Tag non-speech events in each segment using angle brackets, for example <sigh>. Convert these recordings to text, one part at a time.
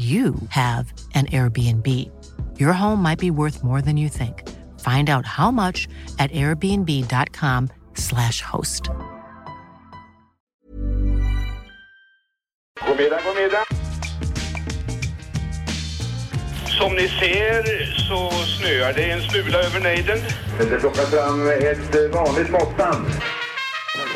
you have an Airbnb. Your home might be worth more than you think. Find out how much at airbnb.com/slash host. God middag, god middag. Som ni ser så snöar det en smula över nejden. Det plockar fram ett vanligt måttband.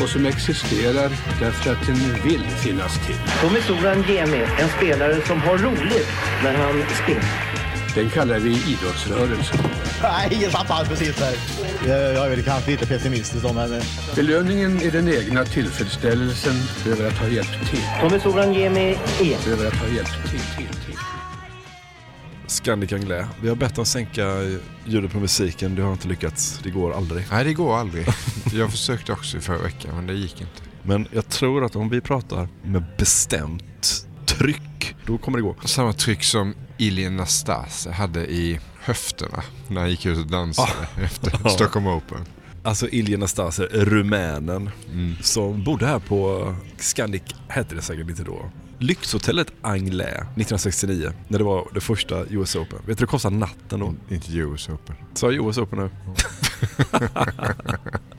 Och som existerar därför att den vill finnas till. Tommy Soran Gemi, en spelare som har roligt när han springer. Den kallar vi idrottsrörelsen. Nej, ingen tappar precis där. Jag är väl kanske lite pessimistisk om men... Belöningen är den egna tillfredsställelsen över att ha hjälpt till. Tommy Soran Gemi igen. Över att ha hjälpt till, till, till. Scandic Anglais. Vi har bett dem sänka ljudet på musiken. Det har inte lyckats. Det går aldrig. Nej, det går aldrig. <laughs> Jag försökte också i förra veckan, men det gick inte. Men jag tror att om vi pratar med bestämt tryck, då kommer det gå. Samma tryck som Ilien Nastase hade i höfterna när han gick ut och dansade efter <laughs> Stockholm Open. Alltså Ilja Nastase, rumänen, som bodde här på Scandic, hette det säkert inte då. Lyxhotellet Anglais 1969, när det var det första US Open. Vet du det kostade natten då? Inte US Open. Sa jag US Open nu?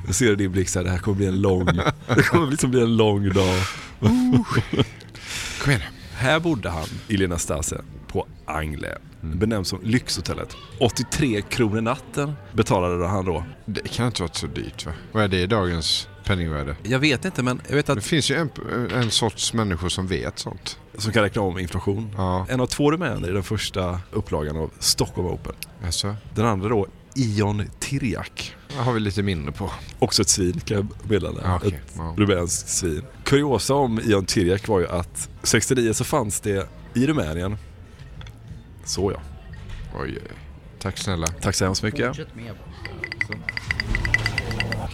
jag ser i din blick så här, det här kommer bli en lång, det kommer liksom bli en lång dag. Kom igen Här bodde han, Ilja Nastase, på Anglais. Benämns som Lyxhotellet. 83 kronor natten betalade han då. Det kan inte vara så dyrt va? Vad är det i dagens penningvärde? Jag vet inte men jag vet att... Det finns ju en, en sorts människor som vet sånt. Som kan räkna om inflation. Ja. En av två rumäner i den första upplagan av Stockholm Open. Alltså, Den andra då, Ion Tirjak. det har vi lite mindre på. Också ett svin kan jag meddela. Ja, okej. Ett Ja. rumänskt svin. Kuriosa om Ion Tirjak var ju att 69 så fanns det i Rumänien, så ja. Oj. Tack snälla. Tack så hemskt mycket.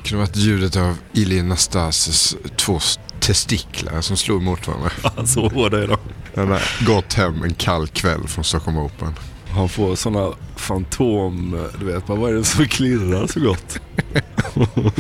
Det kunde varit ljudet av Ilien Nastases två testiklar som slog mot varandra. <laughs> så hårda är de. Han har gått hem en kall kväll från Stockholm Open. Han får såna fantom, du vet, vad är det som klirrar så gott? <laughs>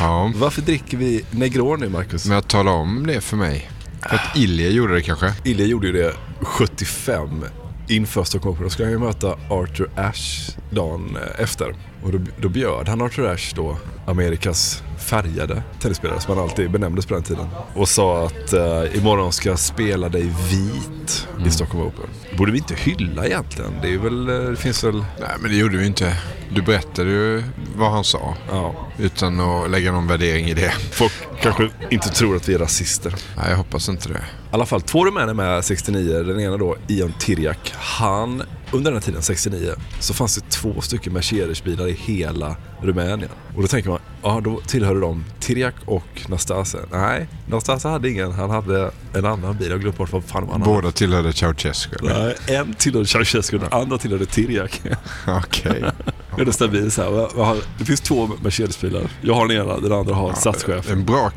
Ja, Varför dricker vi Negroni, Marcus? men att tala om det för mig. För att Ilje gjorde det kanske. Ilja gjorde ju det 75 inför Stockholm Open. Då skulle han ju möta Arthur Ashe dagen eh, efter. Och då, då bjöd han Arthur då, Amerikas färgade tennisspelare som han alltid benämndes på den tiden. Och sa att uh, imorgon ska jag spela dig vit mm. i Stockholm Open. Det borde vi inte hylla egentligen. Det, är väl, det finns väl... Nej men det gjorde vi inte. Du berättade ju vad han sa. Ja. Utan att lägga någon värdering i det. Folk kanske inte tror att vi är rasister. Nej, jag hoppas inte det. I alla fall två rumäner med 69. Den ena då, Ion Tirjak. Han, under den här tiden, 69, så fanns det två stycken Mercedes-bilar i hela Rumänien. Och då tänker man, ja då tillhörde de Tirjak och Nastase. Nej, Nastase hade ingen. Han hade en annan bil. Jag glömde bort vad fan han Båda tillhörde Ceausescu? Nej, en tillhörde Ceausescu den andra tillhörde Tirjak. <laughs> Okej. Okay. det stabil så här. Det finns två Mercedes-bilar. Jag har den ena, den andra har ja, statschef. En bra,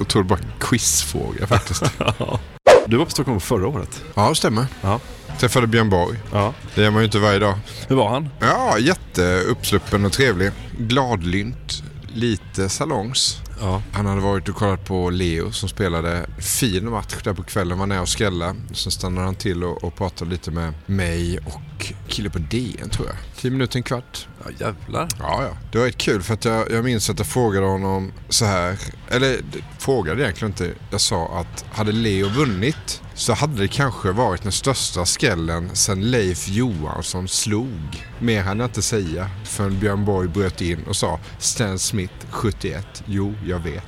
otroligt bra quizfråga faktiskt. <laughs> Du var på Stockholm förra året. Ja, det stämmer. Ja. Träffade Björn Borg. Ja. Det gör man ju inte varje dag. Hur var han? Ja, jätteuppsluppen och trevlig. Gladlynt. Lite salongs. Ja. Han hade varit och kollat på Leo som spelade fin match där på kvällen. Var nära och skälla. Sen stannade han till och, och pratade lite med mig och kille på DN tror jag. Tio minuter, en kvart. Ja jävlar. Ja, ja. Det var ett kul för att jag, jag minns att jag frågade honom så här. Eller frågade egentligen inte. Jag sa att hade Leo vunnit så hade det kanske varit den största skrällen sen Leif Johansson slog. Mer hann jag inte säga förrän Björn Borg bröt in och sa Stan Smith 71. Jo, jag vet.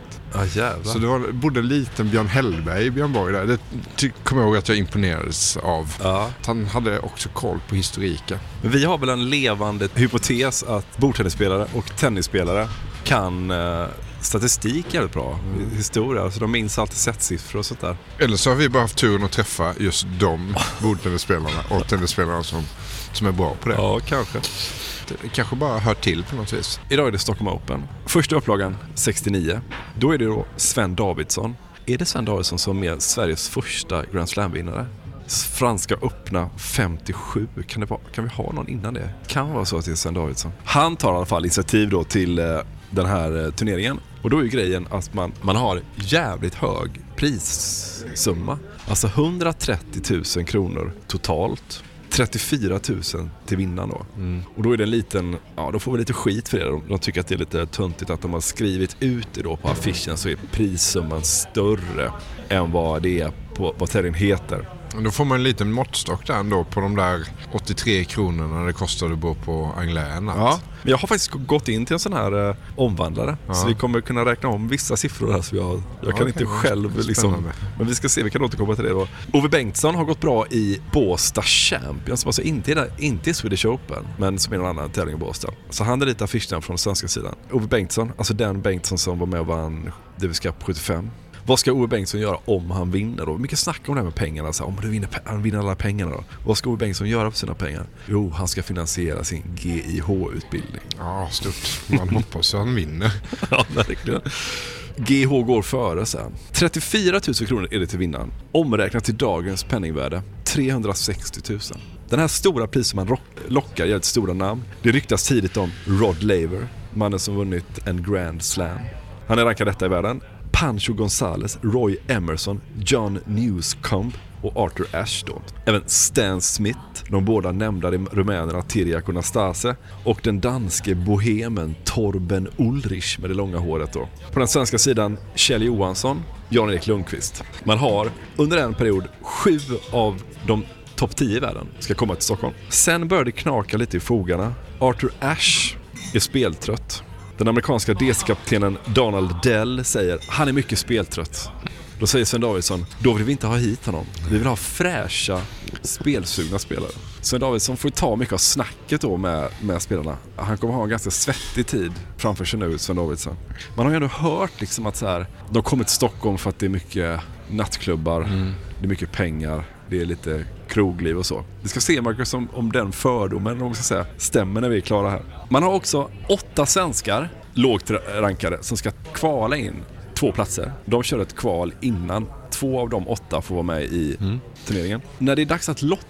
Jävlar. Så det var, bodde en liten Björn Hellberg i Björn Borg där. Det kommer jag ihåg att jag imponerades av. Ja. Han hade också koll på historiken. Men vi har väl en levande hypotes att bordtennisspelare och tennisspelare kan eh, statistik jävligt bra. Mm. Historia, alltså de minns alltid settsiffror och sånt där. Eller så har vi bara haft turen att träffa just de bordtennisspelarna och tennisspelarna som, som är bra på det. Ja, kanske. Det kanske bara hör till på något vis. Idag är det Stockholm Open. Första upplagan 69. Då är det då Sven Davidsson. Är det Sven Davidsson som är Sveriges första Grand Slam-vinnare? Franska öppna 57. Kan, det vara, kan vi ha någon innan det? Kan vara så att det är Sven Davidsson. Han tar i alla fall initiativ då till eh, den här eh, turneringen. Och då är ju grejen att man, man har jävligt hög prissumma. Alltså 130 000 kronor totalt. 34 000 till vinnaren då. Mm. Och då är det en liten, ja då får vi lite skit för det. De, de tycker att det är lite töntigt att de har skrivit ut det då på affischen så är prissumman större än vad det är på vad tävlingen heter. Då får man en liten måttstock där ändå på de där 83 kronorna det kostade att bo på Anglais Ja, men jag har faktiskt gått in till en sån här eh, omvandlare. Ja. Så vi kommer kunna räkna om vissa siffror här. Så jag, jag kan okay. inte själv liksom... Men vi ska se, vi kan återkomma till det då. Ove Bengtsson har gått bra i Båstad Champions. Alltså inte i, inte i Swedish Open, men som är någon annan tävling i Båstad. Så han är lite affischen från den svenska sidan. Ove Bengtsson, alltså den Bengtsson som var med och vann Davis Cup 75. Vad ska Ove Bengtsson göra om han vinner då? Mycket snack om det här med pengarna. Så, om du vinner, han vinner alla pengarna då. Vad ska Ove Bengtsson göra för sina pengar? Jo, han ska finansiera sin GIH-utbildning. Ja, stort. Man hoppas att han vinner. <laughs> ja, verkligen. GH går före sen. 34 000 kronor är det till vinnaren. Omräknat till dagens penningvärde 360 000. Den här stora priset man lockar jävligt stora namn. Det ryktas tidigt om Rod Laver, mannen som vunnit en Grand Slam. Han är rankad detta i världen. Pancho Gonzales, Roy Emerson, John Newscomb och Arthur Ashe då. Även Stan Smith, de båda nämnda rumänerna Tirjak och Nastase och den danske bohemen Torben Ulrich med det långa håret då. På den svenska sidan Kjell Johansson, Jan-Erik Lundqvist. Man har under en period sju av de topp 10 i världen ska komma till Stockholm. Sen börjar det knaka lite i fogarna. Arthur Ashe är speltrött. Den amerikanska DC-kaptenen Donald Dell säger han är mycket speltrött. Då säger Sven Davidsson, då vill vi inte ha hit honom. Vi vill ha fräscha, spelsugna spelare. Sven Davidsson får ta mycket av snacket då med, med spelarna. Han kommer ha en ganska svettig tid framför sig nu, Sven Davidsson. Man har ju ändå hört liksom att så här, de kommer till Stockholm för att det är mycket nattklubbar, mm. det är mycket pengar, det är lite krogliv och så. Vi ska se Marcus om, om den fördomen om ska säga, stämmer när vi är klara här. Man har också åtta svenskar, lågt rankade, som ska kvala in två platser. De kör ett kval innan. Två av de åtta får vara med i mm. turneringen. När det är dags att lotta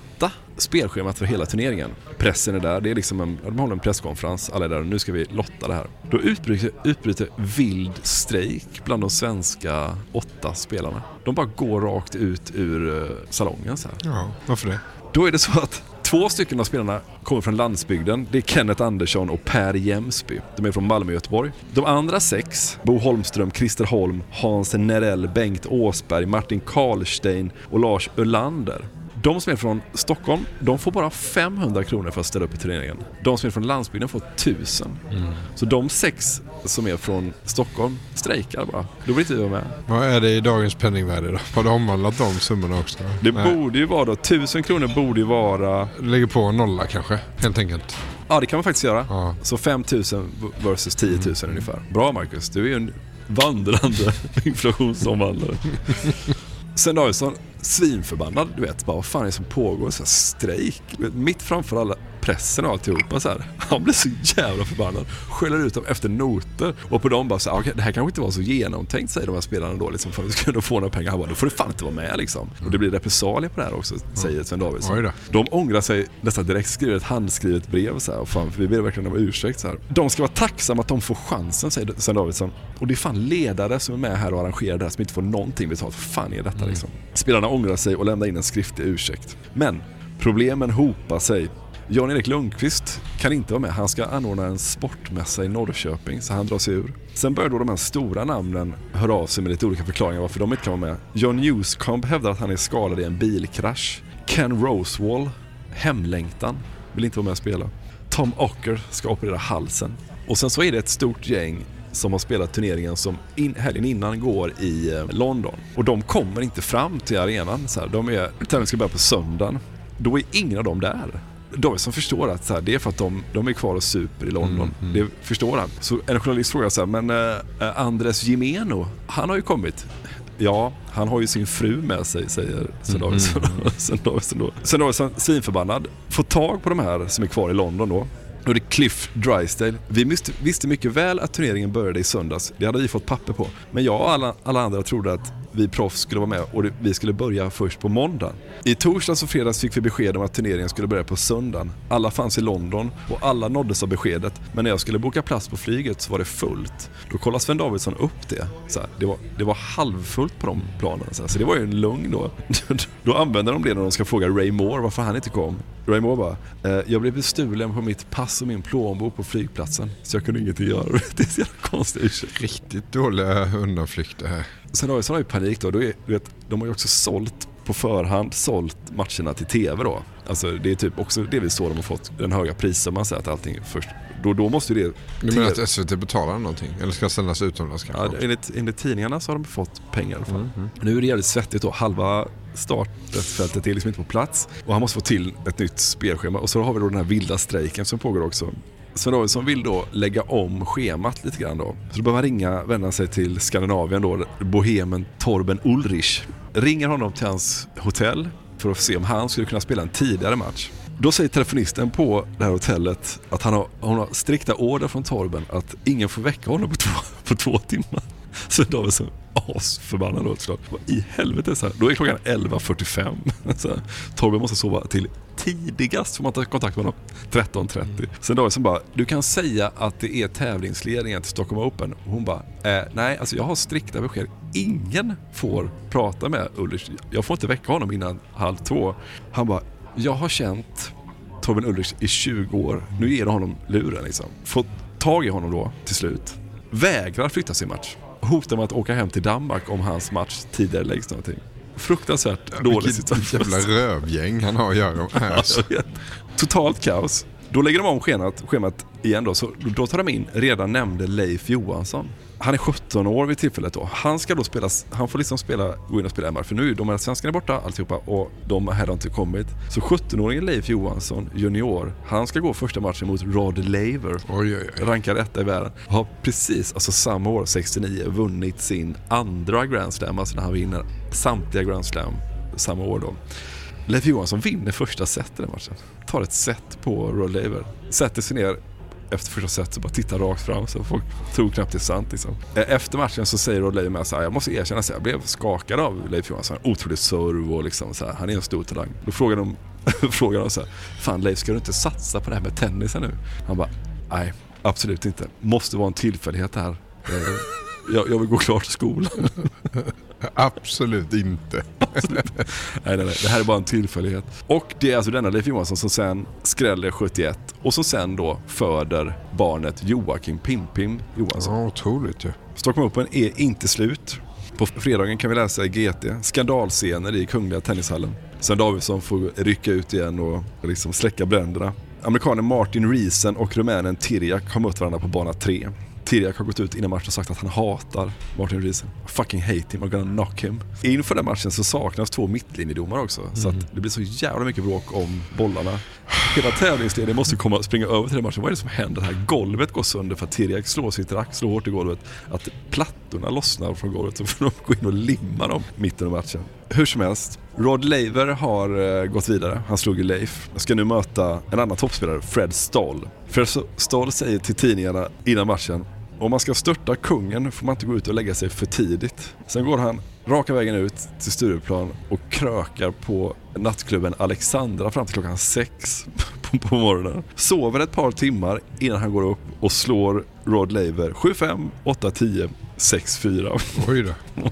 spelschemat för hela turneringen. Pressen är där, det är liksom en, de håller en presskonferens, alla är där och nu ska vi lotta det här. Då utbryter, utbryter vild strejk bland de svenska åtta spelarna. De bara går rakt ut ur eh, salongen så här. Ja, varför det? Då är det så att Två stycken av spelarna kommer från landsbygden. Det är Kenneth Andersson och Per Jämsby. De är från Malmö och Göteborg. De andra sex, Bo Holmström, Christer Holm, Hans Nerell, Bengt Åsberg, Martin Karlstein och Lars Ölander. De som är från Stockholm, de får bara 500 kronor för att ställa upp i turneringen. De som är från landsbygden får 1000. Mm. Så de sex som är från Stockholm strejkar bara. Då vill inte vi med. Vad är det i dagens penningvärde då? Har du omvandlat de summorna också? Det Nej. borde ju vara då, 1000 kronor borde ju vara... Lägger på en nolla kanske, helt enkelt. Ja, det kan man faktiskt göra. Ja. Så 5000 versus 10 000 mm. ungefär. Bra Marcus, du är ju en vandrande <laughs> inflationsomvandlare. <laughs> Sen Davidsson, svinförbannad. Du vet, bara vad fan är det som pågår? Så här, strejk. Mitt framför alla pressen och alltihopa så här. Han blir så jävla förbannad. Skäller ut dem efter noter. Och på dem bara så här, okay, det här kanske inte var så genomtänkt säger de här spelarna då liksom för att vi skulle få några pengar. Han bara, då får du fan inte vara med liksom. Och det blir repressalier på det här också, säger Sven Davidsson. De ångrar sig nästan direkt, skriver ett handskrivet brev så här. Och fan, vi ber verkligen om ursäkt så här. De ska vara tacksamma att de får chansen, säger Sven Davidsson. Och det är fan ledare som är med här och arrangerar det här som inte får någonting betalt. Vad fan är detta mm. liksom? Spelarna ångrar sig och lämnar in en skriftlig ursäkt. Men problemen hopar sig. Jan-Erik Lundqvist kan inte vara med. Han ska anordna en sportmässa i Norrköping så han drar sig ur. Sen börjar då de här stora namnen höra av sig med lite olika förklaringar varför de inte kan vara med. John Newscomb hävdar att han är skadad i en bilkrasch. Ken Rosewall, hemlängtan, vill inte vara med och spela. Tom Ocker ska operera halsen. Och sen så är det ett stort gäng som har spelat turneringen som in, helgen innan går i eh, London. Och de kommer inte fram till arenan. Så här. De är, tävlingen ska börja på söndagen. Då är ingen av dem där. Davidsson förstår att så här, det är för att de, de är kvar och super i London. Mm, mm. Det förstår han. Så en journalist frågar så här, men äh, Andres Jimeno, han har ju kommit. Ja, han har ju sin fru med sig, säger Sven Davidsson. Mm, mm. <laughs> Sven Davidsson då. Sven Davidsson, svinförbannad, får tag på de här som är kvar i London då då är det Cliff Drysdale. Vi visste, visste mycket väl att turneringen började i söndags. Det hade vi fått papper på. Men jag och alla, alla andra trodde att vi proffs skulle vara med och vi skulle börja först på måndag. I torsdags och fredags fick vi besked om att turneringen skulle börja på söndagen. Alla fanns i London och alla nåddes av beskedet. Men när jag skulle boka plats på flyget så var det fullt. Då kollade Sven Davidsson upp det. Så här, det, var, det var halvfullt på de planen. Så, här, så det var ju en lugn då. <laughs> då använder de det när de ska fråga Ray Moore varför han inte kom. Ray Moore bara, eh, jag blev bestulen på mitt pass och min plånbok på flygplatsen. Så jag kunde ingenting göra. <laughs> Det är så jävla konstigt. Riktigt dåliga undanflykter här. Sen har, sen har ju panik då. då är, du vet, de har ju också sålt på förhand sålt matcherna till TV då. Alltså det är typ också delvis så de har fått den höga prissumman så att allting först. Då, då måste ju det... Du menar att SVT betalar någonting? Eller ska sändas utomlands kanske? Ja, enligt, enligt tidningarna så har de fått pengar i alla fall. Mm, mm. Nu är det jävligt svettigt då. Halva startfältet är liksom inte på plats. Och han måste få till ett nytt spelschema. Och så har vi då den här vilda strejken som pågår också. Sven Davidsson vill då lägga om schemat lite grann då. Så då behöver han ringa, vända sig till Skandinavien då, bohemen Torben Ulrich. Ringer honom till hans hotell för att se om han skulle kunna spela en tidigare match. Då säger telefonisten på det här hotellet att han har, hon har strikta order från Torben att ingen får väcka honom på två, <laughs> på två timmar. Så Davidsson asförbannad då såklart. Vad i helvete? Så här. Då är klockan 11.45. <laughs> Torben måste sova till tidigast får man ta kontakt med honom. 13.30. Mm. Sen Davidsson bara, du kan säga att det är tävlingsledningen till Stockholm Open. Och hon bara, eh, nej alltså jag har strikta besked. Ingen får prata med Ulrich. Jag får inte väcka honom innan halv två. Han bara, jag har känt Torben Ulrich i 20 år. Nu ger du honom luren liksom. Får tag i honom då till slut. Vägrar flytta sin match hotar med att åka hem till Danmark om hans match tidigare läggs någonting. Fruktansvärt ja, dålig situation. jävla rövgäng han har att göra med. <laughs> Totalt kaos. Då lägger de om schemat, schemat igen då, så då tar de in redan nämnde Leif Johansson han är 17 år vid tillfället då. Han ska då spela, han får liksom spela, gå in och spela MR för nu är de här svenskarna borta alltihopa och de här har inte kommit. Så 17-åringen Leif Johansson, junior, han ska gå första matchen mot Rod Laver. Oj, oj, oj. Rankad etta i världen. Har precis, alltså samma år, 69, vunnit sin andra Grand Slam, alltså när han vinner samtliga Grand Slam samma år då. Leif Johansson vinner första set i den matchen. Tar ett set på Rod Laver. Sätter sig ner, efter första set så bara tittar rakt fram så folk tror knappt det är sant. Liksom. Eh, efter matchen så säger Leif med så här, jag måste erkänna att jag blev skakad av Leif Johansson. Otrolig serve och liksom så här, han är en stor talang. Då frågar de, <laughs> frågar de så här, fan Leif ska du inte satsa på det här med tennisen nu? Han bara, nej absolut inte. Måste vara en tillfällighet det här. Eh, jag, jag vill gå klart skolan. <laughs> Absolut inte. nej, nej, nej, det här är bara en tillfällighet. Och det är alltså denna Leif Johansson som sen skräller 71 och som sen då föder barnet Joakim Pimpim Johansson. Ja, otroligt ju. Ja. Stockholm Open är inte slut. På fredagen kan vi läsa i GT skandalscener i Kungliga Tennishallen. Sen Davidsson får rycka ut igen och liksom släcka bränderna. Amerikanen Martin Reesen och rumänen Tirjak har mött varandra på bana 3. Tirjak har gått ut innan matchen och sagt att han hatar Martin Reesen. Fucking hate him, I'm gonna knock him. Inför den matchen så saknas två mittlinjedomare också. Mm. Så att det blir så jävla mycket bråk om bollarna. Hela tävlingsledningen måste komma springa över till den matchen. Vad är det som händer här? Golvet går sönder för att Tirjak slår sitt rack, slår hårt i golvet. Att plattorna lossnar från golvet så får de gå in och limma dem mitten av matchen. Hur som helst, Rod Laver har eh, gått vidare. Han slog ju Leif. Ska nu möta en annan toppspelare, Fred Stoll. Fred Stoll säger till tidningarna innan matchen om man ska störta kungen får man inte gå ut och lägga sig för tidigt. Sen går han raka vägen ut till Stureplan och krökar på nattklubben Alexandra fram till klockan sex på, morgonen. Sover ett par timmar innan han går upp och slår Rod Laver 7-5, 8-10, 6-4. Oj då. <laughs>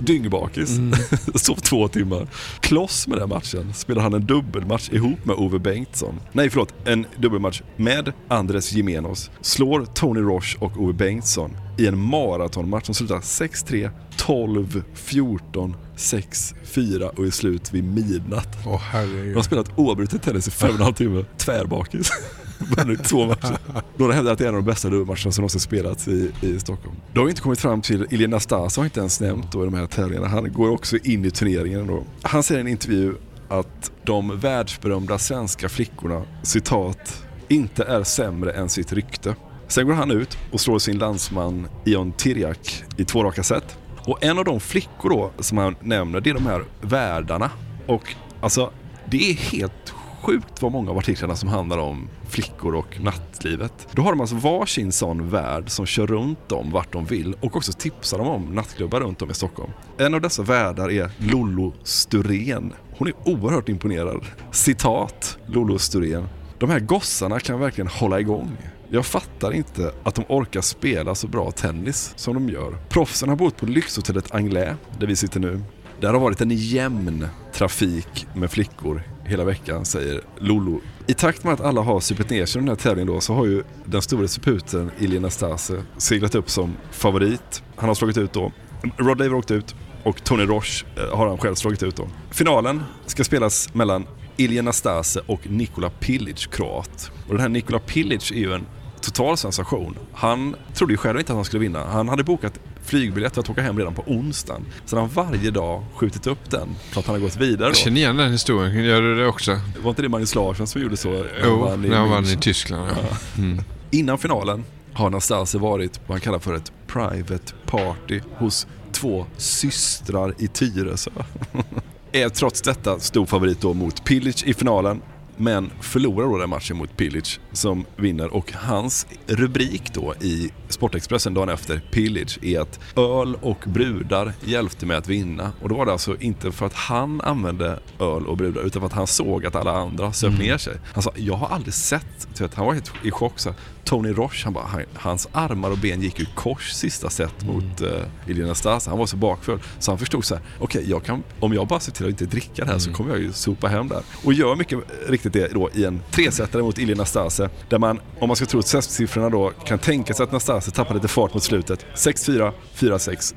dyngbakis. Mm. <laughs> Sov två timmar. Kloss med den matchen spelade han en dubbelmatch ihop med Ove Bengtsson. Nej, förlåt. En dubbelmatch med Andres Jimenos. Slår Tony Roche och Ove Bengtsson i en maratonmatch som slutar 6-3, 12, 14, 6, 4 och är slut vid midnatt. Åh herregud. De har spelat oavbrutet tennis i fem och en halv timme. Tvärbakis. <laughs> vunnit två matcher. Några hävdar att det är en av de bästa dubbelmatcherna som någonsin spelats i, i Stockholm. Då har vi inte kommit fram till Ilja Nastasa har inte ens nämnt då i de här tävlingarna. Han går också in i turneringen då. Han säger i en intervju att de världsberömda svenska flickorna, citat, inte är sämre än sitt rykte. Sen går han ut och slår sin landsman Ion Tirjak i två raka set. Och en av de flickor då som han nämner, det är de här värdarna. Och alltså, det är helt sjukt vad många av artiklarna som handlar om flickor och nattlivet. Då har de alltså varsin sån värld som kör runt dem vart de vill och också tipsar dem om nattklubbar runt om i Stockholm. En av dessa värdar är Lollo Sturén. Hon är oerhört imponerad. Citat Lollo Sturén. De här gossarna kan verkligen hålla igång. Jag fattar inte att de orkar spela så bra tennis som de gör. Proffsen har bott på lyxhotellet Anglais, där vi sitter nu. Där har varit en jämn trafik med flickor hela veckan, säger Lolo. I takt med att alla har supit ner sig i den här tävlingen då så har ju den stora suputen Ilja Nastase seglat upp som favorit. Han har slagit ut då. Rod Laver åkte ut och Tony Roche eh, har han själv slagit ut då. Finalen ska spelas mellan Ilja Nastase och Nikola Pilic, kroat. Och den här Nikola Pilic är ju en total sensation. Han trodde ju själv inte att han skulle vinna. Han hade bokat flygbiljett att åka hem redan på onsdagen. Så han varje dag skjutit upp den för att han har gått vidare. Då. Jag känner igen den historien. Gör du det också? Var inte det Magnus Larsson som gjorde så? Jo, när han vann i Tyskland. Ja. Mm. Innan finalen har Nastase varit vad han kallar för ett private party hos två systrar i Tyresö. <laughs> är trots detta stor favorit då mot Pilic i finalen men förlorar då den matchen mot Pilic som vinner och hans rubrik då i Sportexpressen dagen efter Pilic är att öl och brudar hjälpte mig att vinna. Och då var det alltså inte för att han använde öl och brudar utan för att han såg att alla andra söp mm. ner sig. Han sa, jag har aldrig sett, vet, han var helt i chock. Så Tony Roche, han bara, han, hans armar och ben gick ur kors sista set mm. mot uh, Elina Stas. Han var så bakfull. Så han förstod så här, okej, okay, om jag bara ser till att inte dricka det här mm. så kommer jag ju sopa hem där. Och gör mycket riktigt det då i en tresetare mot Ilja Nastase. Där man, om man ska tro siffrorna då, kan tänka sig att Nastase tappar lite fart mot slutet. 6-4, 4-6,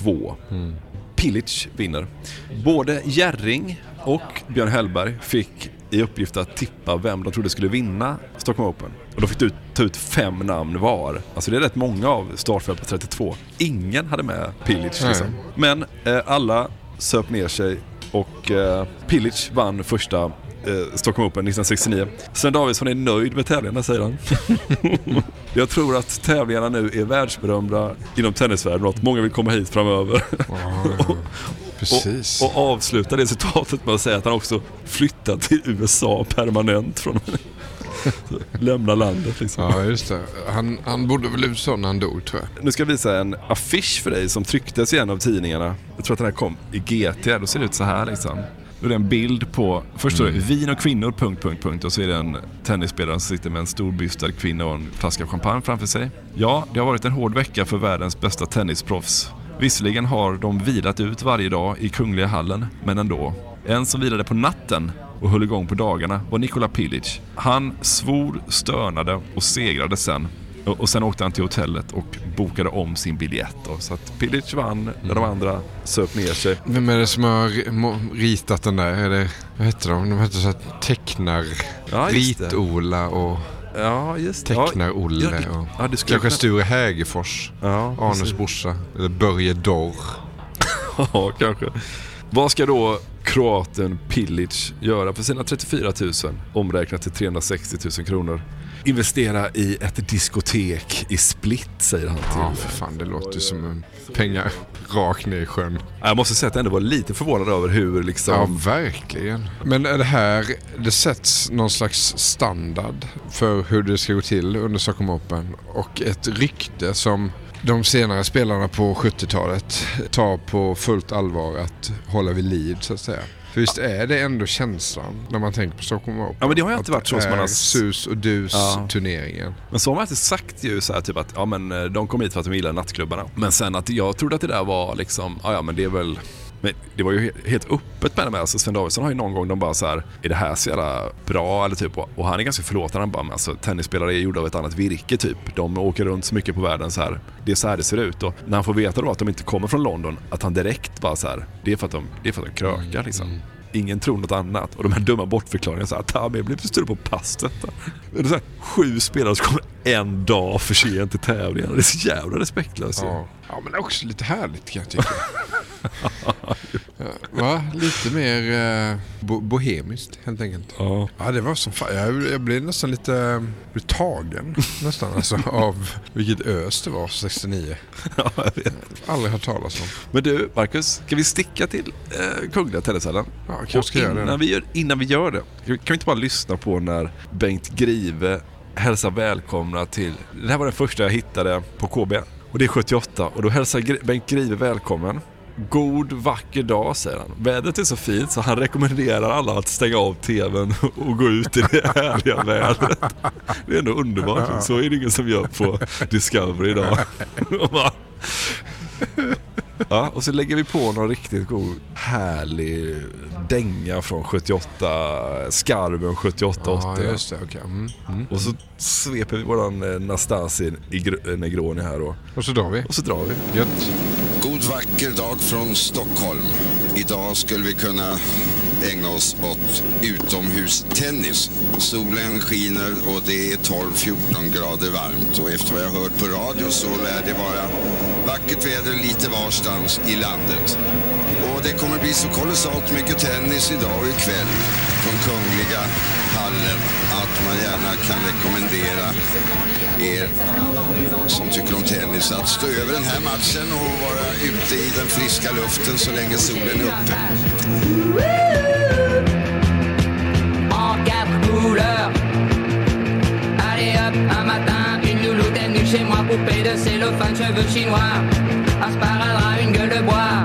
6-2. Mm. Pilic vinner. Både Jerring och Björn Hellberg fick i uppgift att tippa vem de trodde skulle vinna Stockholm Open. Och de fick ta ut fem namn var. Alltså det är rätt många av startfält på 32. Ingen hade med Pilic liksom. Men eh, alla söp ner sig och eh, Pilic vann första eh, Stockholm Open 1969. Sven Davidsson är nöjd med tävlingarna säger han. <laughs> Jag tror att tävlingarna nu är världsberömda inom tennisvärlden och att många vill komma hit framöver. Wow. <laughs> Precis. Och, och avsluta det citatet med att säga att han också flyttat till USA permanent från <laughs> Lämna landet liksom. Ja, just det. Han, han bodde väl i USA när han dog tror jag. Nu ska jag visa en affisch för dig som trycktes i en av tidningarna. Jag tror att den här kom i GT. Då ser det ut så här liksom. Då är det en bild på, först mm. vin och kvinnor, punkt, punkt, punkt. Och så är det en tennisspelare som sitter med en storbystad kvinna och en flaska champagne framför sig. Ja, det har varit en hård vecka för världens bästa tennisproffs Visserligen har de vilat ut varje dag i Kungliga hallen, men ändå. En som vilade på natten och höll igång på dagarna var Nikola Pilic. Han svor, stönade och segrade sen. Och sen åkte han till hotellet och bokade om sin biljett. Då. Så att Pilic vann när de andra söp ner sig. Vem är det som har ritat den där? Är det, vad heter de? De heter så här tecknar... Ja. Rit-Ola och Ja, just det. Ja, Tecknar-Olle. ja, och ja, skulle kanske kunna- Sture Hägerfors. Ja, Arnes brorsa. Eller Börje Dorr. <laughs> Ja, kanske. Vad ska då kroaten Pilic göra för sina 34 000 omräknat till 360 000 kronor? Investera i ett diskotek i Split, säger han till. Ja, för fan. Det låter ju som en pengar rakt ner i sjön. Jag måste säga att jag ändå var lite förvånad över hur liksom... Ja, verkligen. Men är det här, det sätts någon slags standard för hur det ska gå till under Stockholm Open och ett rykte som de senare spelarna på 70-talet tar på fullt allvar att hålla vid liv så att säga. För visst är det ändå känslan när man tänker på Stockholm Open? Ja, men det har ju alltid varit så som man har- sus och dus Ja. turneringen. Men så har man alltid sagt ju så här, typ att ja, men, eh, de kom hit för att de gillar nattklubbarna. Men sen att jag trodde att det där var liksom, ja, ja men det är väl men det var ju he- helt öppet med det med. Alltså Sven Davidsson har ju någon gång de bara så här, är det här så jävla bra? Eller typ, och han är ganska förlåtande. Han bara, men alltså tennisspelare är gjorda av ett annat virke typ. De åker runt så mycket på världen så här. Det är så här det ser ut. Och när han får veta då att de inte kommer från London, att han direkt bara så här, det är för att de, det är för att de krökar liksom. Ingen tror något annat. Och de här dumma bortförklaringarna såhär, Tami blev bestulen på passet. Det är så här, sju spelare som kommer en dag för sent till tävlingen. Det är så jävla respektlöst. Ja. Ja, men det är också lite härligt kan jag tycka. Va? Lite mer eh, bo- bohemiskt helt enkelt. Ja. Ja, det var som fan. Jag, jag blev nästan lite eh, blev tagen nästan alltså, <laughs> av vilket ös det var 69. Ja, jag vet. Aldrig hört talas om. Men du, Marcus, ska vi sticka till eh, Kungliga Tennishallen? Ja, kanske ska Och göra det. innan vi, gör, innan vi gör det, kan vi inte bara lyssna på när Bengt Grive hälsar välkomna till... Det här var den första jag hittade på KB. Och det är 78 och då hälsar Bengt Grive välkommen. God, vacker dag, säger han. Vädret är så fint så han rekommenderar alla att stänga av TVn och gå ut i det härliga <laughs> vädret. Det är ändå underbart. Så är det ingen som gör på Discovery idag. <laughs> <laughs> Ja, och så lägger vi på någon riktigt god härlig dänga från 78, skarven 78-80. Ja, just det. Okej. Mm. Mm. Och så sveper vi våran eh, Nastasi Negr- eh, Negroni här då. Och så drar vi. Och så drar vi. Gött. God vacker dag från Stockholm. Idag skulle vi kunna ägna oss åt utomhustennis. Solen skiner och det är 12-14 grader varmt och efter vad jag hört på radio så lär det vara vackert väder lite varstans i landet. Och det kommer bli så kolossalt mycket tennis idag och ikväll från Kungliga hallen att man gärna kan rekommendera er som tycker om tennis att stå över den här matchen och vara ute i den friska luften så länge solen är uppe. en quatre couleurs. Allez hop, un matin, une louloute est venue chez moi, poupée de cellophane, cheveux chinois, un sparadrap, une gueule de bois.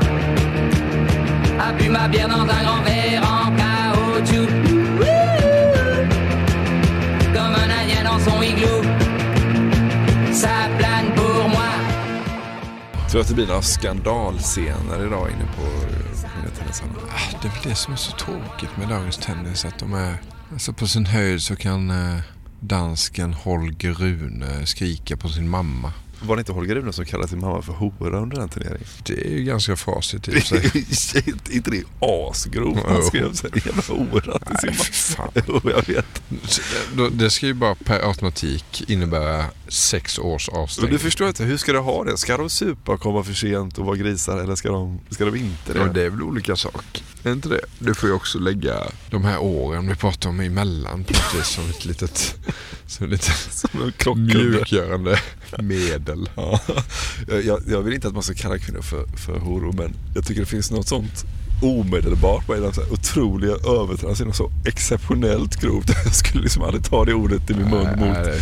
A bu ma bière dans un grand verre en caoutchouc. Comme un indien dans son igloo. Ça plane pour moi. Tror att det blir några skandalscener idag inne på Tennishallen. Ah, Det är väl det som är så tråkigt med dagens tennis. Att de är, alltså på sin höjd så kan eh, dansken Holger Rune skrika på sin mamma. Var det inte Holger Rune som kallade sin mamma för hora under den turneringen? Det är ju ganska frasigt i och för sig. Är inte det asgrovt? Jo. skrev så här, jävla hora till sin mamma. Jo, jag vet. Det ska ju bara per automatik innebära sex års Men avstängning. du förstår inte, hur ska du ha det? Ska de supa och komma för sent och vara grisar eller ska de, ska de inte det? Ja, det är väl olika sak. Är inte det? Du får ju också lägga de här åren vi pratar om emellan vis som ett litet, som ett litet <laughs> Som en mjukgörande medel. Ja, jag, jag- vill inte att man ska kalla kvinnor för, för horor men jag tycker det finns något sånt omedelbart så här otroliga något så exceptionellt grovt. <laughs> Jag skulle liksom aldrig ta det ordet i min mun Nej, mot. det är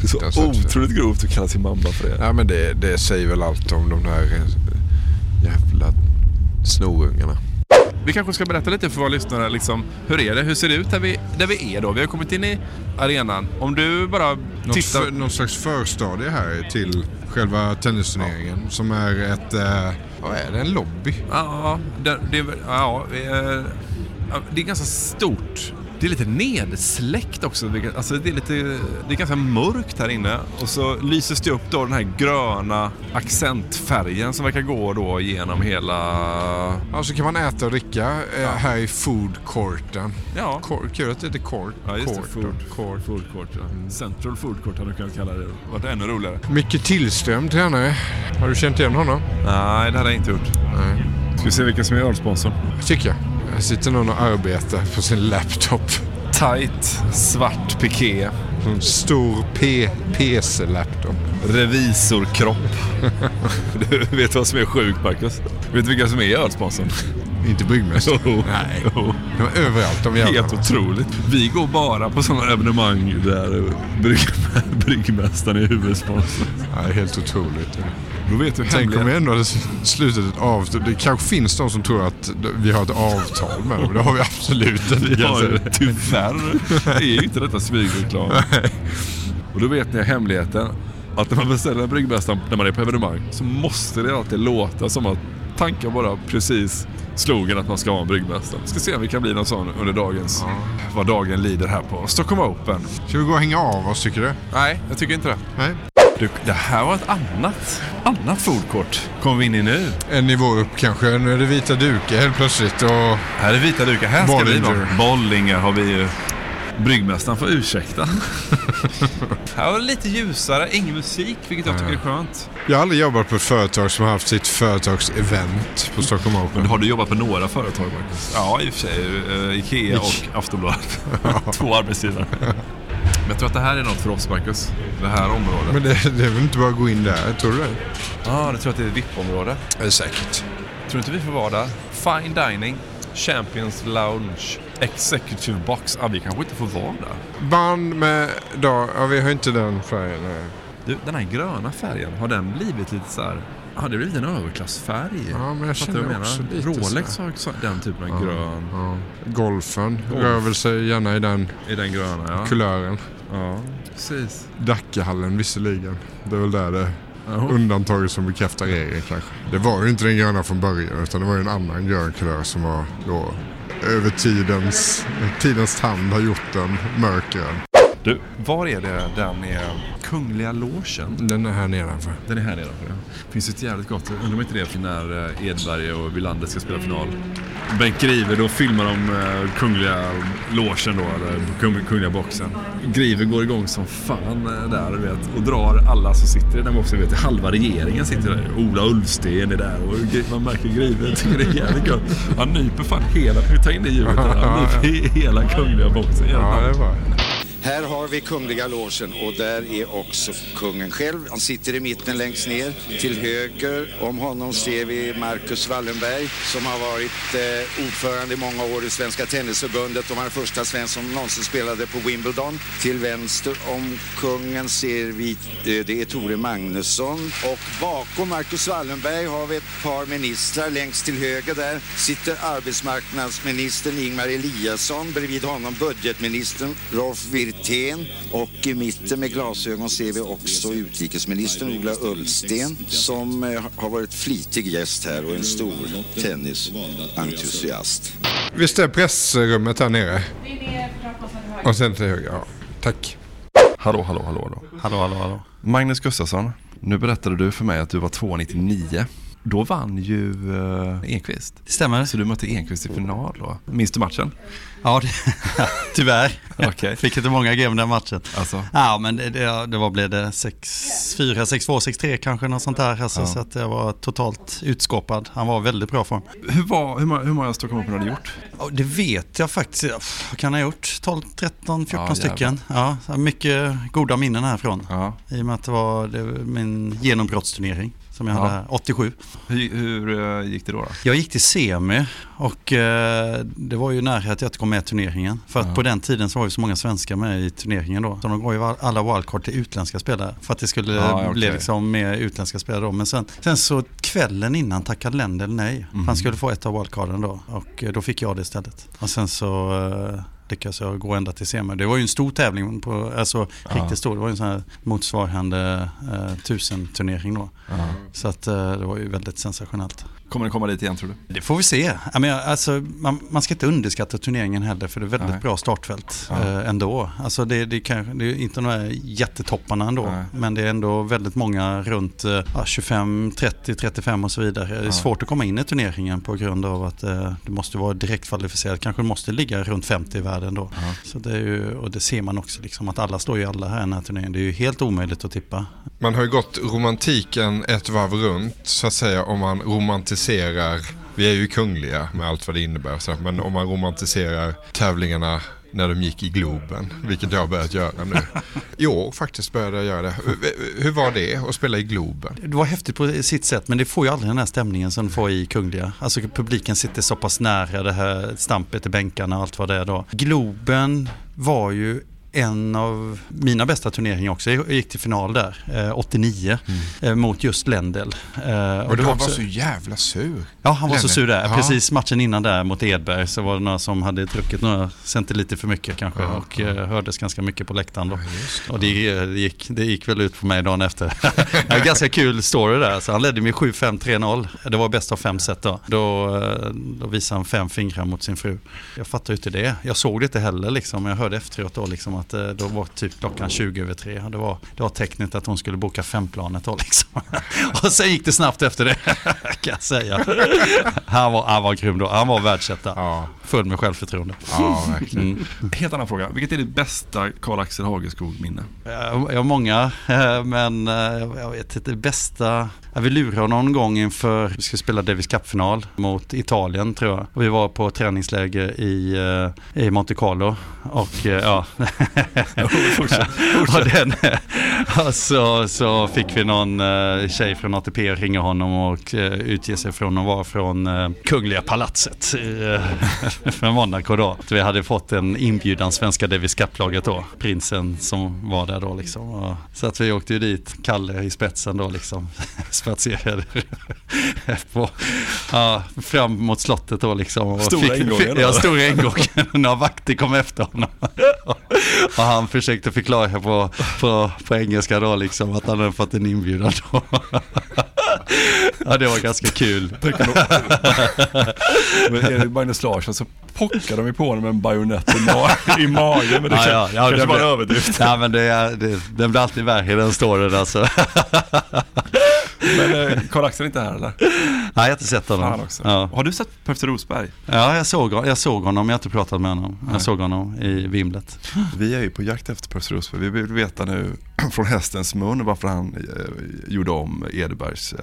Det är så otroligt grovt att kalla sin mamma för det. Ja men det, det säger väl allt om de där eh, jävla snorungarna. Vi kanske ska berätta lite för våra lyssnare, liksom, hur är det? Hur ser det ut där vi, där vi är då? Vi har kommit in i arenan. Om du bara Något, tittar... för, någon slags förstadie här till själva tennisturneringen som är ett, eh, Vad är det? En lobby? Ja, det, det, ja, eh, ja, det är ganska stort. Det är lite nedsläckt också. vilket- Alltså det, är lite, det är ganska mörkt här inne. Och så lyses det upp då den här gröna accentfärgen som verkar gå då genom hela... Ja, så kan man äta och dricka eh, här i food courten. Ja. Court, kul att det heter court. Ja, just court det. Food, court. food court. Ja. Central food court hade du kunnat kalla det. varit ännu roligare. Micke Tillström tränare. Har du känt igen honom? Nej, det hade jag inte gjort. Nej. Ska vi se vilken som är ölsponsorn? Tycker jag. Här sitter någon och arbetar på sin laptop. Tight, svart piké. En stor PC-laptop. Revisorkropp. <laughs> du vet vad som är sjukt Marcus? Vet du vilka som är ölsponsorn? Inte Bryggmästaren? Jo. Nej. De är överallt de jävlarna. Helt otroligt. Vi går bara på sådana evenemang där brygg, bryggmästaren är huvudsponsor. Ja, helt otroligt. Då vet du Tänk om vi ändå hade slutit ett avtal. Det kanske finns de som tror att vi har ett avtal med dem. Det har vi absolut inte. Säga. tyvärr är ju inte detta smygreklam. Och då vet ni hemligheten. Att när man beställer en bryggmästaren när man är på evenemang så måste det alltid låta som att tanken bara precis slog en att man ska ha en bryggmästare. Ska se om vi kan bli någon sån under dagens, vad dagen lider här på Stockholm Open. Ska vi gå och hänga av oss tycker du? Nej, jag tycker inte det. Nej. Du, det här var ett annat, annat foodcourt. Kommer vi in i nu. En nivå upp kanske. Nu är det vita dukar helt plötsligt. Och Här är vita dukar. Här ska vi vara. Bollinger har vi ju. Bryggmästaren får ursäkta. <laughs> här var det lite ljusare. Ingen musik, vilket jag tycker är skönt. jag har aldrig jobbat på ett företag som har haft sitt företagsevent på Stockholm Open. Men har du jobbat på några företag, Marcus? Ja, i och för sig. Eh, Ikea och Aftonbladet. <laughs> Två arbetsgivare. <laughs> Men jag tror att det här är något för oss, Marcus. Det här området. Men det, det är väl inte bara att gå in där, tror du det? Ja, jag tror att det är ett VIP-område. Är säkert. Tror du inte vi får vara där? Fine Dining, Champions Lounge, Executive Box. Ja, vi kanske inte får vara där. Band med dag. Ja, vi har inte den färgen. Nej. Du, den här gröna färgen, har den blivit lite så här... Har det blivit en överklassfärg? Ja, men jag Fattar känner du jag också lite Rolex har också den typen av grön. Ja. Golfen Golf. rör väl sig gärna i den I den gröna, ja. kulören. Ja, precis. Dackehallen visserligen. Det är väl där det Ja. undantaget som bekräftar regeln kanske. Det var ju inte den gröna från början utan det var ju en annan grön kulör som var då över tidens, tidens tand har gjort den mörkgrön. Du, var är det den är Kungliga Logen? Den är här nedanför. Den är här nedanför, ja. Finns ett jävligt gott, undrar om inte det är när eh, Edberg och Wilander ska spela final. Bengt Grive, då filmar de eh, Kungliga Logen då, eller kung- Kungliga boxen. Grive går igång som fan eh, där, du vet, och drar alla som sitter i den boxen. Vet, halva regeringen sitter där. Ola Ullsten är där och man märker Grive tycker det är jävligt gött. Han nyper fan hela, ta in det ljudet där. Han <laughs> nyper hela Kungliga boxen. Ja, det var här har vi Kungliga logen och där är också kungen själv. Han sitter i mitten längst ner. Till höger om honom ser vi Marcus Wallenberg som har varit eh, ordförande i många år i Svenska Tennisförbundet och var den första svensk som någonsin spelade på Wimbledon. Till vänster om kungen ser vi, eh, det är Tore Magnusson och bakom Marcus Wallenberg har vi ett par ministrar. Längst till höger där sitter arbetsmarknadsministern Ingmar Eliasson. Bredvid honom budgetministern Rolf Wirtén. Och i mitten med glasögon ser vi också utrikesministern Ola Ullsten som eh, har varit flitig gäst här och en stor tennisentusiast. Visst är pressrummet här nere? Och sen till höger, ja. Tack. Hallå, hallå, hallå, hallå. Hallå, hallå, hallå. Magnus Gustafsson, nu berättade du för mig att du var 2,99. Då vann ju uh, Enqvist. Det stämmer. Så du mötte Enqvist i final då. Minns du matchen? Ja, det, <laughs> tyvärr. Okej. Fick inte många game den matchen. Alltså. Ja, men det, det, det var, blev det 6-4, 6-2, 6-3 kanske något sånt där. Alltså, Ja. Så att jag var totalt utskåpad. Han var väldigt bra form. Hur, var, hur, många, hur många Stockholm Open har du gjort? Och det vet jag faktiskt. Ja, Vad kan jag ha gjort? 12, 13, 14 Ja, stycken. Ja, mycket goda minnen härifrån. Ja. I och med att det var, det var min genombrottsturnering som jag Ja. hade här, 87. Hur, hur eh, gick det då? då? Jag gick till semi och eh, det var ju nära att jag kom med i turneringen. För att Ja. på den tiden så var ju så många svenskar med i turneringen då. Så de gav ju alla wildcard till utländska spelare. För att det skulle Ja, okej. bli liksom mer utländska spelare då. Men sen, sen så kvällen innan tackade Lendl nej. Mhm. Han skulle få ett av wildcarden då. Och eh, då fick jag det istället. Och sen så, eh, lyckades jag gå ända till semi. Det var ju en stor tävling, på, alltså Ja. riktigt stor. Det var ju en sån här motsvarande eh, tusenturnering då. Ja. Så att eh, det var ju väldigt sensationellt. Kommer den komma dit igen tror du? Det får vi se. Jag menar, alltså, man, man ska inte underskatta turneringen heller för det är väldigt Nej. bra startfält Ja. eh, ändå. Alltså det, det, kan, det är inte de här jättetopparna ändå. Nej. Men det är ändå väldigt många runt eh, ja, 25, 30, 35 och så vidare. Det är svårt att komma in i turneringen på grund av att eh, du måste vara direkt kvalificerad. Kanske måste ligga runt 50 i världen då. Ja. Så det är ju, och det ser man också liksom att alla står ju alla här i den här turneringen. Det är ju helt omöjligt att tippa. Man har ju gått romantiken ett varv runt så att säga om man romantiserar, vi är ju kungliga med allt vad det innebär, så, men om man romantiserar tävlingarna när de gick i Globen, vilket jag har börjat göra nu. I år faktiskt började jag göra det. Hur- var det att spela i Globen? Det var häftigt på sitt sätt men det får ju aldrig den här stämningen som du får i Kungliga. Alltså publiken sitter så pass nära det här stampet i bänkarna och allt vad det är då. Globen var ju en av mina bästa turneringar också. Jag gick till final där, eh, 89, eh, mot just Lendl. Eh, Och det han också- var så jävla sur. Ja, han var så Lennart. sur där. Ja. Precis matchen innan där mot Edberg så var det några som hade druckit några centiliter för mycket kanske Ja, och eh, hördes ganska mycket på läktaren då. och det, det, gick, det gick väl ut på mig dagen efter. <laughs> det var ganska kul story där. Så han ledde med 7-5-3-0. Det var bäst av fem set då. Då, då visade han fem fingrar mot sin fru. Jag fattar ju inte det. Jag såg det inte heller liksom. Jag hörde efteråt då liksom att eh, då var typ klockan 20 över tre. Det var, det var tecknet att hon skulle boka femplanet då liksom. <laughs> och sen gick det snabbt efter det <laughs> kan jag säga. Han var, han var grym då. Han var världsetta. Ja. Full med självförtroende. Ja, verkligen. Mm. Helt annan fråga. Vilket är ditt bästa Karl-Axel Hageskog-minne? Jag jag har många, eh, men eh, jag vet inte, det bästa... Vi lurade honom någon gång inför, vi skulle spela Davis Cup-final mot Italien tror jag. Vi var på träningsläger i, eh, i Monte Carlo. Och eh, ja, <laughs> och, den, och så, fick vi någon eh, tjej från ATP att ringa honom och eh, utge sig från att vara från eh, Kungliga palatset eh, <laughs> från Monaco då. Så vi hade fått en inbjudan, svenska Davis Cup-laget då, prinsen som var där då liksom. Och, så att vi åkte ju dit, Kalle i spetsen då liksom, <laughs> spatserade <laughs> på, ja, fram mot slottet då liksom. Och Stora ingången då? Ja, stora ingången. Några vakter kom efter honom. Och han försökte förklara på, på, på engelska då liksom att han hade fått en inbjudan då. <laughs> Ja, det var ganska kul. Men är det Magnus Larsson så pockar de ju på honom med en bajonett i, ma- i magen. Men det kan, kanske det var en överdrift. Ja, men det, är- det, den blir alltid värre i den storyn alltså. <laughs> Men eh, Karl-Axel är inte här eller? Nej, jag har inte sett honom. Ja. Har du sett Petter Rosberg? Ja, jag såg, jag såg honom, jag har inte pratat med honom. Nej. Jag såg honom i vimlet. Vi är ju på jakt efter Petter Rosberg. Vi vill veta nu <clears throat> från hästens mun varför han eh, gjorde om Edebergs eh,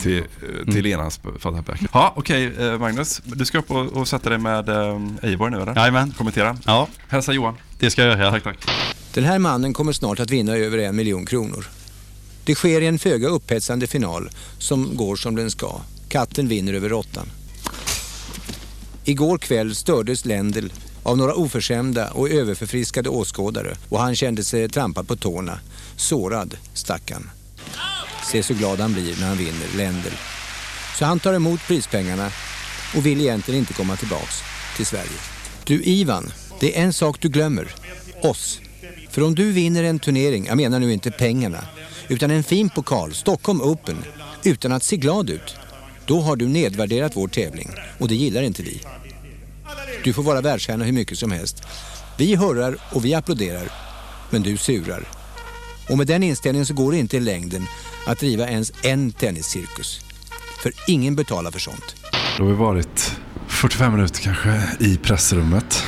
till, eh, till Lenans Fatahberg. Ja, okej eh, Magnus. Du ska upp och, och sätta dig med eh, Eivor nu eller? Jajamän. Kommentera. Ja, Hälsa Johan. det ska jag göra. Tack, tack. Den här mannen kommer snart att vinna över en miljon kronor. Det sker i en föga upphetsande final som går som den ska. Katten vinner över råttan. Igår kväll stördes Lendl av några oförskämda och överförfriskade åskådare och han kände sig trampad på tårna. Sårad, stackarn. Se så glad han blir när han vinner, Lendl. Så han tar emot prispengarna och vill egentligen inte komma tillbaks till Sverige. Du Ivan, det är en sak du glömmer. Oss. För om du vinner en turnering, jag menar nu inte pengarna, utan en fin pokal, Stockholm Open, utan att se glad ut, då har du nedvärderat vår tävling och det gillar inte vi. Du får vara världsstjärna hur mycket som helst. Vi hurrar och vi applåderar, men du surar. Och med den inställningen så går det inte i längden att driva ens en tenniscirkus. För ingen betalar för sånt. Då har vi varit 45 minuter kanske i pressrummet.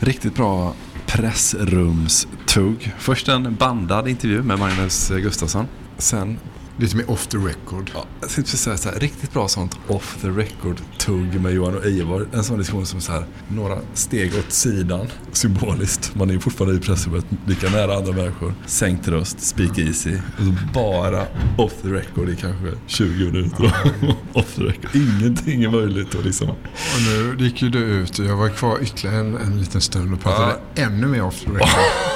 Riktigt bra pressrums pressrumstugg. Först en bandad intervju med Magnus Gustafsson. Sen Lite mer off the record. Ja, jag tänkte säga så här, riktigt bra sånt off the record tugg med Johan och Eivor. En sån diskussion som så här, några steg åt sidan, symboliskt. Man är ju fortfarande i pressrummet, lika nära andra människor. Sänkt röst, speak easy. Och så bara off the record i kanske 20 minuter. <laughs> off the record. Ingenting är möjligt att liksom. Och nu gick ju du ut och jag var kvar ytterligare en, en liten stund och pratade ännu mer off the record. <laughs>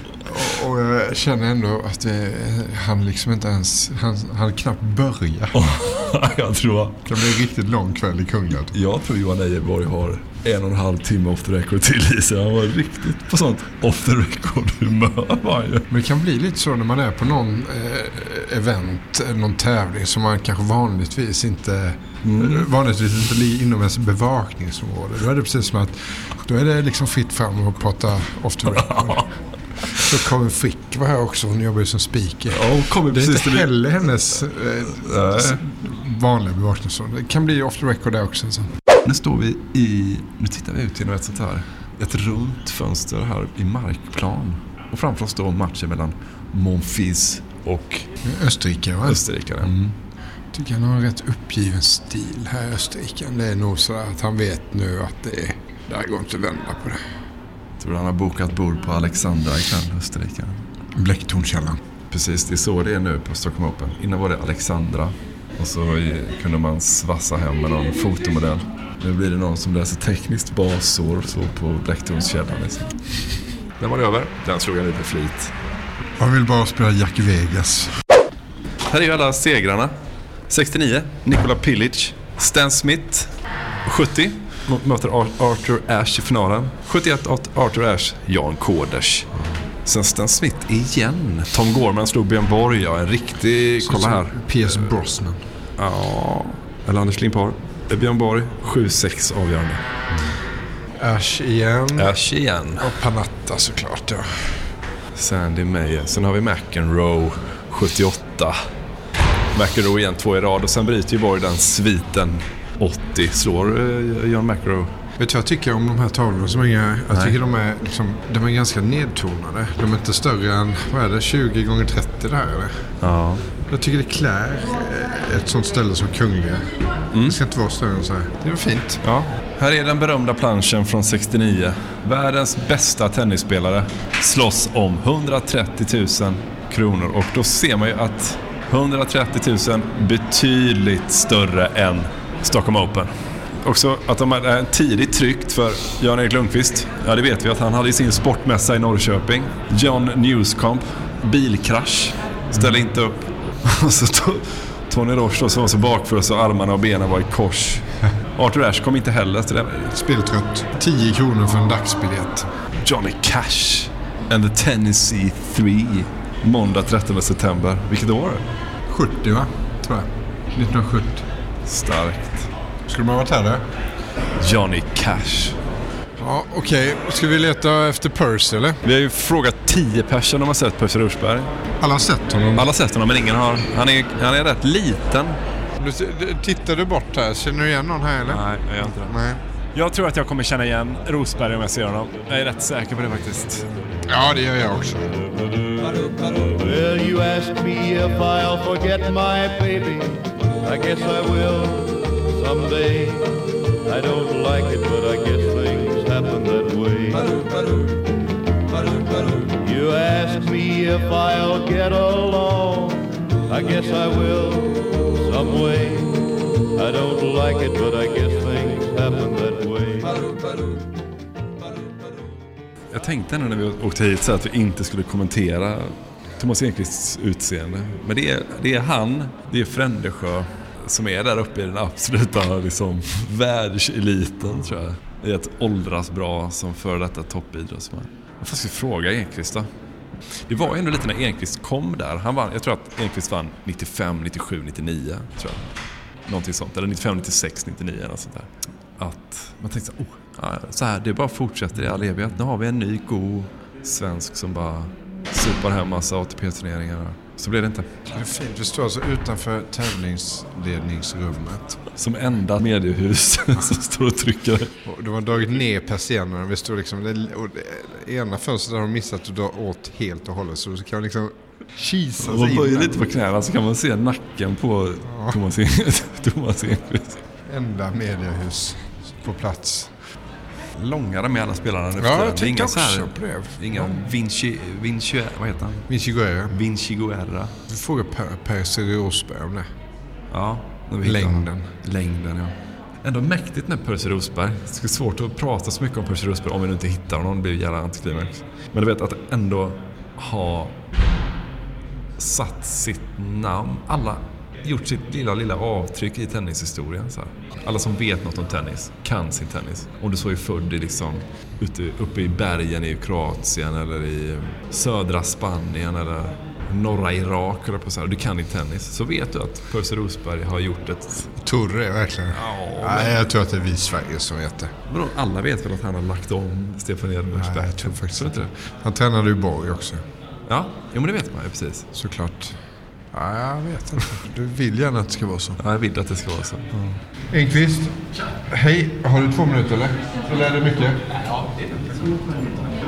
jag känner ändå att det, han liksom inte ens, han, han knappt börjar. <laughs> jag tror... Det blir en riktigt lång kväll i Kungälv. Jag tror Johan Ejeborg har en och en halv timme off the record till i sig. Han var riktigt på sånt off the record humör var ju. Men det kan bli lite så när man är på någon eh, event, någon tävling som man kanske vanligtvis inte mm. vanligtvis inte inom ens bevakningsområde. Då är det precis som att då är det liksom fritt fram att prata off the record. <laughs> Så kommer Frick var här också. Hon jobbar ju som speaker. Ja, kommer det är inte heller hennes eh, vanliga bevakningsområde. Det kan bli off the record där också sen. Nu står vi i, nu tittar vi ut genom ett sånt här, ett runt fönster här i markplan. Och framför oss står matchen mellan Monfils och Österrike. Va? Österrike. Mm. tycker han har en rätt uppgiven stil här i Österrike. Det är nog så att han vet nu att det, är, det här går inte att vända på det. Tror du han har bokat bord på Alexandra ikväll, Österrike? Blecktornskällan. Precis, det är så det är nu på Stockholm Open. Innan var det Alexandra och så kunde man svassa hem med någon fotomodell. Nu blir det någon som läser tekniskt basår så på Blecktornskällan. Liksom. Den var över. Den slog jag lite flit. Man vill bara spela Jack Vegas. Här är ju alla segrarna. 69, Nikola Pilic. Stan Smith, 70. Möter Arthur Ashe i finalen. 71 Arthur Ashe, Jan Koders. Sen Stan Smith igen. Tom Gorman slog Björn Borg. Ja, en riktig... Kolla här. P.S. Brosnan. Ja, eller Anders Limpar. Björn Borg, 7-6 avgörande. Ash igen. Ash igen. Och Panatta såklart, ja. Sandy Meyer. Sen har vi McEnroe, 78. McEnroe igen, två i rad. Och sen bryter ju Borg den sviten 80. Slår uh, John McEnroe. Vet du vad jag tycker om de här tavlorna som är, Jag Nej. tycker de är, liksom, de är ganska nedtonade. De är inte större än, vad är det, 20 gånger 30 det här eller? Ja. Jag tycker det klär ett sånt ställe som Kungliga. Mm. Det ska inte vara större än så här. Det var fint. Ja. Här är den berömda planschen från 69. Världens bästa tennisspelare slåss om 130 000 kronor. Och då ser man ju att 130 000 betydligt större än Stockholm Open. Också att de är tidigt tryckt för Jan-Erik Lundqvist. Ja, det vet vi att han hade i sin sportmässa i Norrköping. John Newscomp, bilkrasch, ställde inte upp. <laughs> Och så Tony Roche som var så bakfull så armarna och benen var i kors. <laughs> Arthur Ashe kom inte heller till det. Speltrött. 10 kronor för en dagsbiljett. Johnny Cash and the Tennessee 3. Måndag 13 september. Vilket år? 70 va? Tror jag. 1970. Starkt. Skulle man varit här då? Johnny Cash. Ja, okej. Okay. Ska vi leta efter Percy eller? Vi har ju frågat tio personer om har sett Percy Rushberg. Alla har sett honom? Alla har sett honom, men ingen har... Han är, han är rätt liten. Du, tittar du bort här? Känner du igen någon här eller? Nej, jag gör inte det. Nej. Jag tror att jag kommer känna igen Rosberg om jag ser honom. Jag är rätt säker på det faktiskt. Ja, det gör jag också. Well, you ask me if I'll forget my baby I guess I will someday. I don't like it but I guess things happen that way. You ask me if I'll get along. I guess I will some way. I don't like it but I guess things happen that way. Jag tänkte när vi åkte hit så att vi inte skulle kommentera Thomas Enqvists utseende. Men det är, det är han, det är Frändesjö som är där uppe i den absoluta liksom, världseliten tror jag. I att åldras bra som före detta toppidrottsman. Jag ska fråga Enqvist då. Det var ju ändå lite när Enqvist kom där. Han vann, jag tror att Enqvist vann 95, 97, 99. Tror jag. Någonting sånt. Eller 95, 96, 99 eller sånt där. Att man tänkte så, oh, så här, det bara fortsätter i all evighet. Nu har vi en ny god svensk som bara supar hem massa ATP-turneringar. Så blev det inte. Det är fint. Vi står alltså utanför tävlingsledningsrummet. Som enda mediehus <laughs> som står och trycker. Och de har dragit ner persiennerna. Vi står liksom, och det ena fönstret har de missat att dra åt helt och hållet. Så kan man liksom kisa sig in. böjer lite på knäna så kan man se nacken på ja. Thomas Enqvist. <laughs> Enda mediehus på plats långare med alla spelarna nu Ja, jag tänkte också här, på det. Inga Vinci, Vinci, vad heter han? Vinci Guerra. Vinci Guerra. Vi frågar Per, per Rosberg om det. Ja. Längden. Längden, ja. Ändå mäktigt med Percy Rosberg. Det är svårt att prata så mycket om Percy Rosberg om vi nu inte hittar honom. Det blir jävla antiklimax. Men du vet att ändå ha satt sitt namn. Alla gjort sitt lilla, lilla avtryck i tennishistorien. Så här. Alla som vet något om tennis kan sin tennis. Om du så är född i liksom, ute, uppe i bergen i Kroatien eller i södra Spanien eller norra Irak eller på så här. Du kan din tennis. Så vet du att Percy Rosberg har gjort ett... Torre verkligen. Ja, Nej, jag tror att det är vi i Sverige som vet det. Vadå, alla vet väl att han har lagt om Stefan Edbergs Nej, jag tror faktiskt inte det. Han tränade ju Borg också. Ja, jo men det vet man ju precis. Såklart. Ja, jag vet inte. Du vill gärna att det ska vara så. Ja, jag vill att det ska vara så. Enqvist. Hej, har du två minuter eller? Eller är det mycket?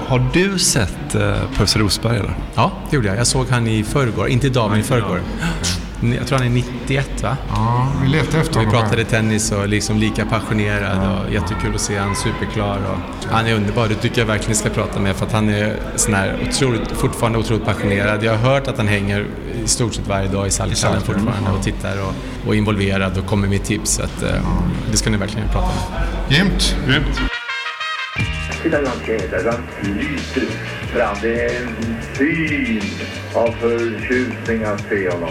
Har du sett eh, Percy Rosberg eller? Ja, det gjorde jag. Jag såg han i förrgår. Inte idag, men i förrgår. Jag tror han är 91 va? Ja, vi letade efter Vi honom. här. pratade tennis och liksom lika passionerad och jättekul att se han superklar. Och han är underbar, det tycker jag verkligen ni ska prata med för att han är sån här otroligt, fortfarande otroligt passionerad. Jag har hört att han hänger i stort sett varje dag i Salthallen fortfarande och tittar och, och är involverad och kommer med tips. Så att, eh, det ska ni verkligen prata med. Grymt. Grymt. Titta hur han tävlar, han flyter fram. Det är en syn av förtjusning att se honom.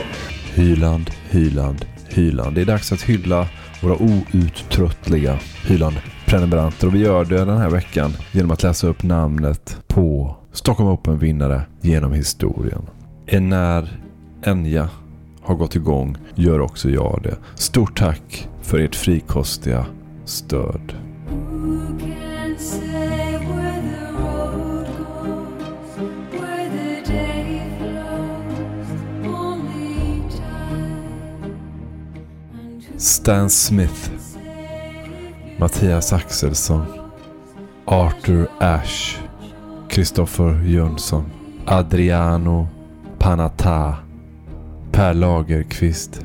Hyland, Hyland, Hyland. Det är dags att hylla våra outtröttliga Hyland-prenumeranter och vi gör det den här veckan genom att läsa upp namnet på Stockholm Open-vinnare genom historien. Enär Enya har gått igång gör också jag det. Stort tack för ert frikostiga stöd. Stan Smith. Mattias Axelsson. Arthur Ashe. Kristoffer Jönsson. Adriano Panata. Per Lagerqvist.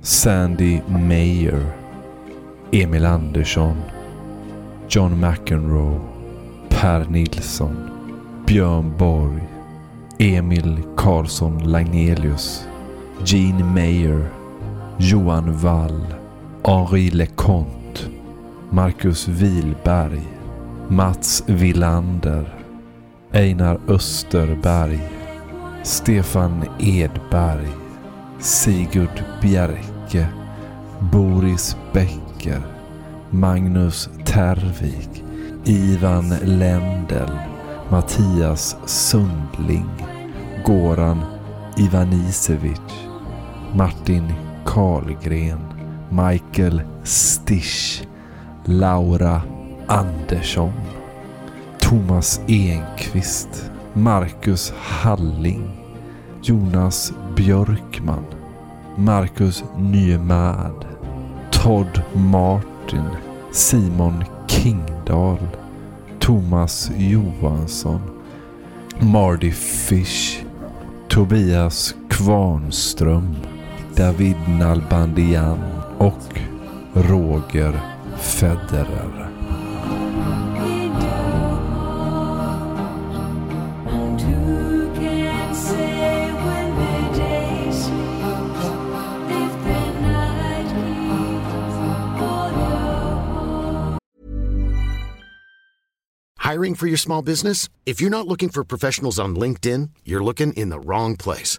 Sandy Mayer. Emil Andersson. John McEnroe. Per Nilsson. Björn Borg. Emil Karlsson Lagnelius. Gene Mayer. Johan Wall, Henri Leconte, Marcus Wilberg, Mats Villander, Einar Österberg, Stefan Edberg, Sigurd Bjerke, Boris Becker, Magnus Tervik, Ivan Lendel, Mattias Sundling, Goran Ivanisevic, Martin Karlgren, Michael Stisch, Laura Andersson, Thomas Enqvist, Marcus Halling, Jonas Björkman, Marcus Nymad, Todd Martin, Simon Kingdahl, Thomas Johansson, Mardy Fish, Tobias Kvarnström, David Nalbandian och Roger Federer. Hiring for your small business? If you're not looking for professionals on LinkedIn, you're looking in the wrong place.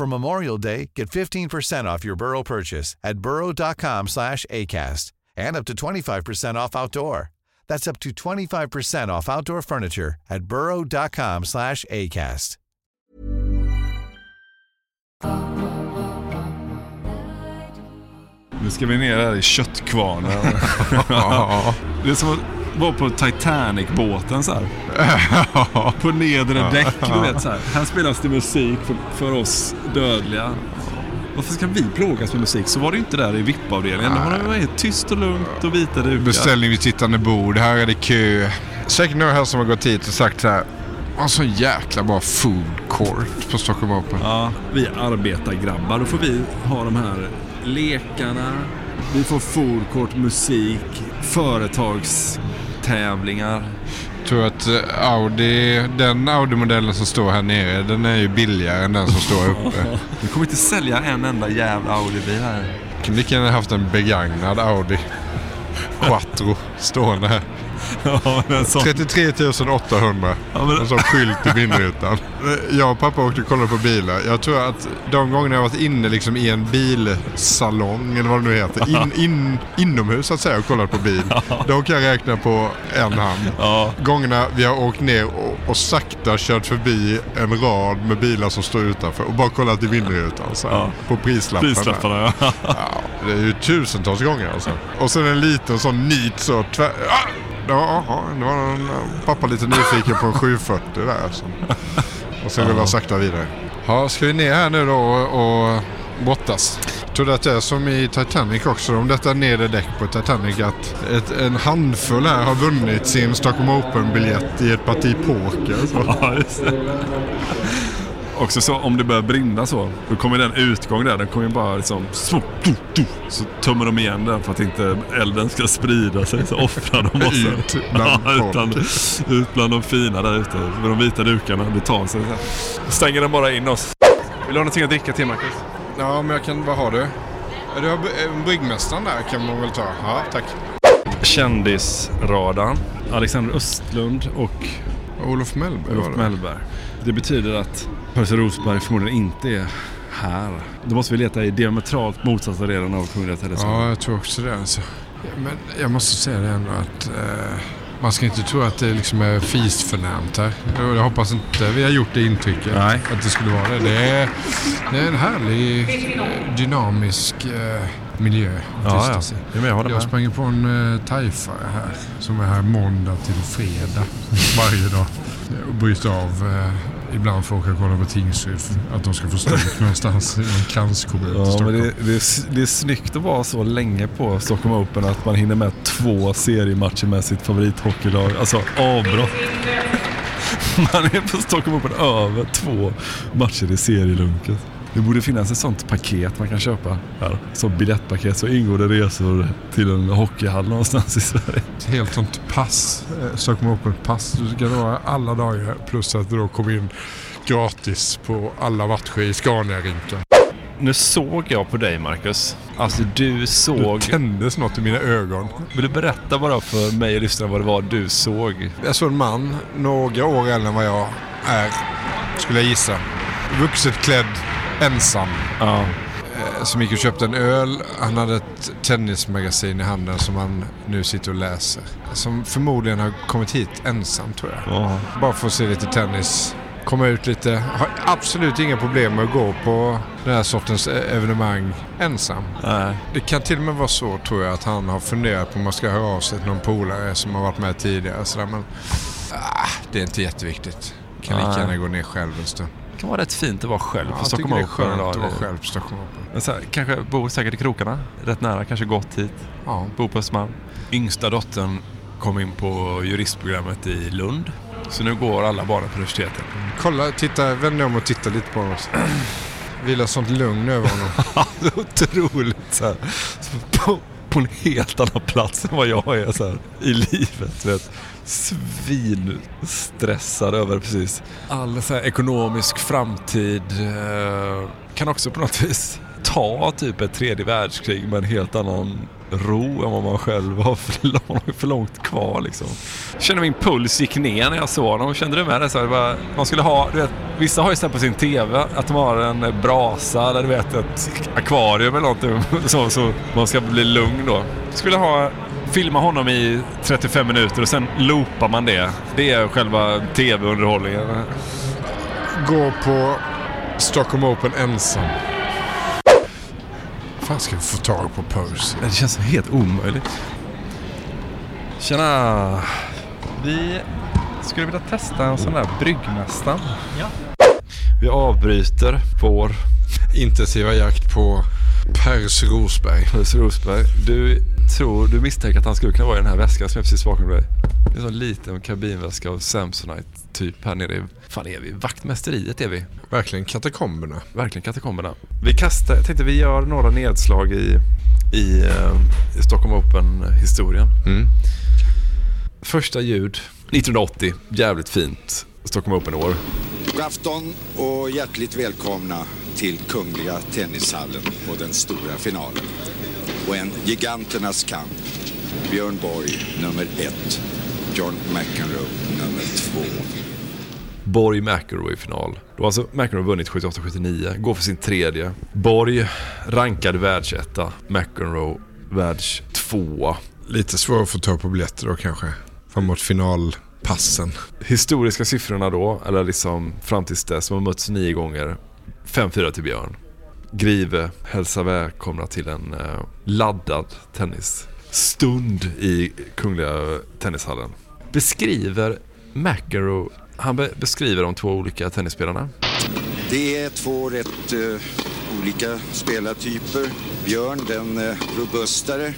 For Memorial Day, get 15% off your Burrow purchase at burrow.com slash ACAST and up to 25% off outdoor. That's up to 25% off outdoor furniture at burrow.com slash ACAST. Nu ska vi ner här i köttkvarnen. <laughs> det är som vara på Titanic-båten så här. <laughs> på nedre däck, du vet så här. Här spelas det musik för, för oss dödliga. Varför ska vi plågas med musik? Så var det inte där i VIP-avdelningen. Där var det tyst och lugnt och vita dukar. Beställning vid sittande bord. Här är det kö. Säkert några här som har gått hit och sagt så här. En sån jäkla bra food court på Stockholm Open. Ja, vi arbetargrabbar. Då får vi ha de här lekarna. Vi får food court, musik, företagstävlingar. Jag tror att eh, Audi, den Audi-modellen som står här nere, den är ju billigare än den som står uppe. <laughs> Vi kommer inte sälja en enda jävla Audi-bil här. Kunde lika gärna haft en begagnad Audi <laughs> Quattro stående här. <laughs> Ja, men så... 33 800. Ja, men... En sån skylt i vindrutan. <laughs> Jag och pappa åkte och kollade på bilar. Jag tror att de gångerna jag varit inne liksom i en bilsalong eller vad det nu heter. In, <laughs> in, inomhus så att säga och kollat på bil. Då kan jag räkna på en hand. Ja. Gångerna vi har åkt ner och, och sakta kört förbi en rad med bilar som står utanför och bara kollat i vindrutan så här, Ja. på prislapparna. Prislapparna, ja. ja. Det är ju tusentals gånger alltså. Och sen en liten sån nit så tvär... Ah! Ja, ja, det var en, pappa lite nyfiken på en 740 där. Alltså. Och sen rullar sakta vidare. Ja, ska vi ner här nu då och, och brottas? Jag tror att det är som i Titanic också, om detta nedre däck på Titanic, att ett, en handfull här har vunnit sin Stockholm Open-biljett i ett parti poker. Så. Ja, just det. Också så om det börjar brinna så, då kommer den utgång där, den kommer ju bara liksom så, så tummar de igen den för att inte elden ska sprida sig så offrar de oss. Ut <laughs> bland ja, ut, bland, ut bland de fina där ute, med de vita dukarna. Det tar sig så stänger den bara in oss. Vill du ha någonting att dricka till Marcus? Ja, men jag kan... Vad har du? Du har bryggmästaren där kan man väl ta? Ja, tack. Kändisradan. Alexander Östlund och Olof Mellberg Olof. Mellberg. Det betyder att Percy Rosberg förmodligen inte är här. Då måste vi leta i diametralt motsatta delen av Kungliga Televisionen. Ja, jag tror också det. Alltså. Men jag måste säga det ändå att eh, man ska inte tro att det liksom är fisförnämt här. Jag jag hoppas inte vi har gjort det intrycket Nej. att det skulle vara det. Det är, det är en härlig, eh, dynamisk eh, miljö Ja, ja. jag håller med. sprang på en uh, taifare här som är här måndag till fredag <laughs> varje dag. Och bryter av eh, ibland för att åka och kolla på Tingsryd. Att de ska få stryk <laughs> någonstans i någon kranskommun Ja, Stockholm. men det, det, är, det är snyggt att vara så länge på Stockholm Open att man hinner med två seriematcher med sitt favorithockeylag. Alltså avbrott. <laughs> Man är på Stockholm Open över två matcher i serielunket. Det borde finnas ett sånt paket man kan köpa här. Som biljettpaket så ingår det resor till en hockeyhall någonstans i Sverige. Ett helt sånt pass, eh, Stockholm Open-pass. Du ska ha alla dagar plus att du då kommer in gratis på alla matcher i Scania-rinken. Nu såg jag på dig Marcus. Alltså du såg... Det tändes något i mina ögon. Vill du berätta bara för mig och lyssnarna vad det var du såg? Jag såg en man, några år äldre än vad jag är, skulle jag gissa. Vuxet klädd, ensam. Ja. Eh, Som gick och köpte en öl. Han hade ett tennismagasin i handen som han nu sitter och läser. Som förmodligen har kommit hit ensam tror jag. Ja. Bara för att se lite tennis. Komma ut lite. Har absolut inga problem med att gå på den här sortens eh, evenemang ensam. Nej. Det kan till och med vara så tror jag att han har funderat på om man ska höra av sig till någon polare som har varit med tidigare. Sådär, men ah, det är inte jätteviktigt. Kan lika gärna gå ner själv en stund. Det kan vara rätt fint att vara själv Ja, på jag Stockholm tycker det är Open. skönt att vara själv på Stockholm Open. Men så här, kanske bor säkert i krokarna, rätt nära, kanske gått hit. Ja. Bor på Östermalm. Yngsta dottern kom in på juristprogrammet i Lund. Så nu går alla barnen på universitetet. Kolla, titta, vänd dig om och titta lite på honom. <clears throat> Vilar sånt lugn över honom. <laughs> Otroligt så här. På, på en helt annan plats än vad jag är så här, i livet. Vet. Svinstressad över precis. All så här, ekonomisk framtid eh, kan också på något vis ta typ ett tredje världskrig med en helt annan ro än vad man själv har för, lång, för långt kvar liksom. Jag kände min puls gick ner när jag såg honom. Kände du med det? Så här, det var, man skulle ha, du vet, vissa har ju sett på sin TV att de har en brasa eller du vet ett akvarium eller någonting <laughs> så, så man ska bli lugn då. Skulle ha filma honom i 35 minuter och sen loopar man det. Det är själva TV-underhållningen. Gå på Stockholm Open ensam. fan ska vi få tag på Percy? Det känns helt omöjligt. Tjena! Vi skulle vilja testa en sån där bryggmästaren. Ja. Vi avbryter vår intensiva jakt på Pers Rosberg. Pers Rosberg. Du tror, du misstänker att han skulle kunna vara i den här väskan som är precis bakom dig. Det är en sån liten kabinväska av Samsonite typ här nere i, fan är vi? Vaktmästeriet är vi. Verkligen katakomberna. Verkligen katakomberna. Vi kastar, jag tänkte vi gör några nedslag i, i, eh, i Stockholm Open-historien. Mm. Första ljud 1980, jävligt fint Stockholm Open-år. God afton och hjärtligt välkomna till Kungliga Tennishallen och den stora finalen. Och en giganternas kamp. Björn Borg nummer ett, John McEnroe nummer två. Borg McEnroe i final. Då har alltså McEnroe vunnit 78-79, går för sin tredje. Borg rankad världsetta, McEnroe världstvåa. Lite svårt att få tag på biljetter då kanske. Framåt finalpassen. Historiska siffrorna då, eller liksom fram tills dess, som har mötts nio gånger. 5-4 till Björn. Grive hälsar välkomna till en eh, laddad tennisstund i Kungliga Tennishallen. Beskriver McEnroe, han beskriver de två olika tennisspelarna. Det är två rätt uh, olika spelartyper. Björn den uh, robustare,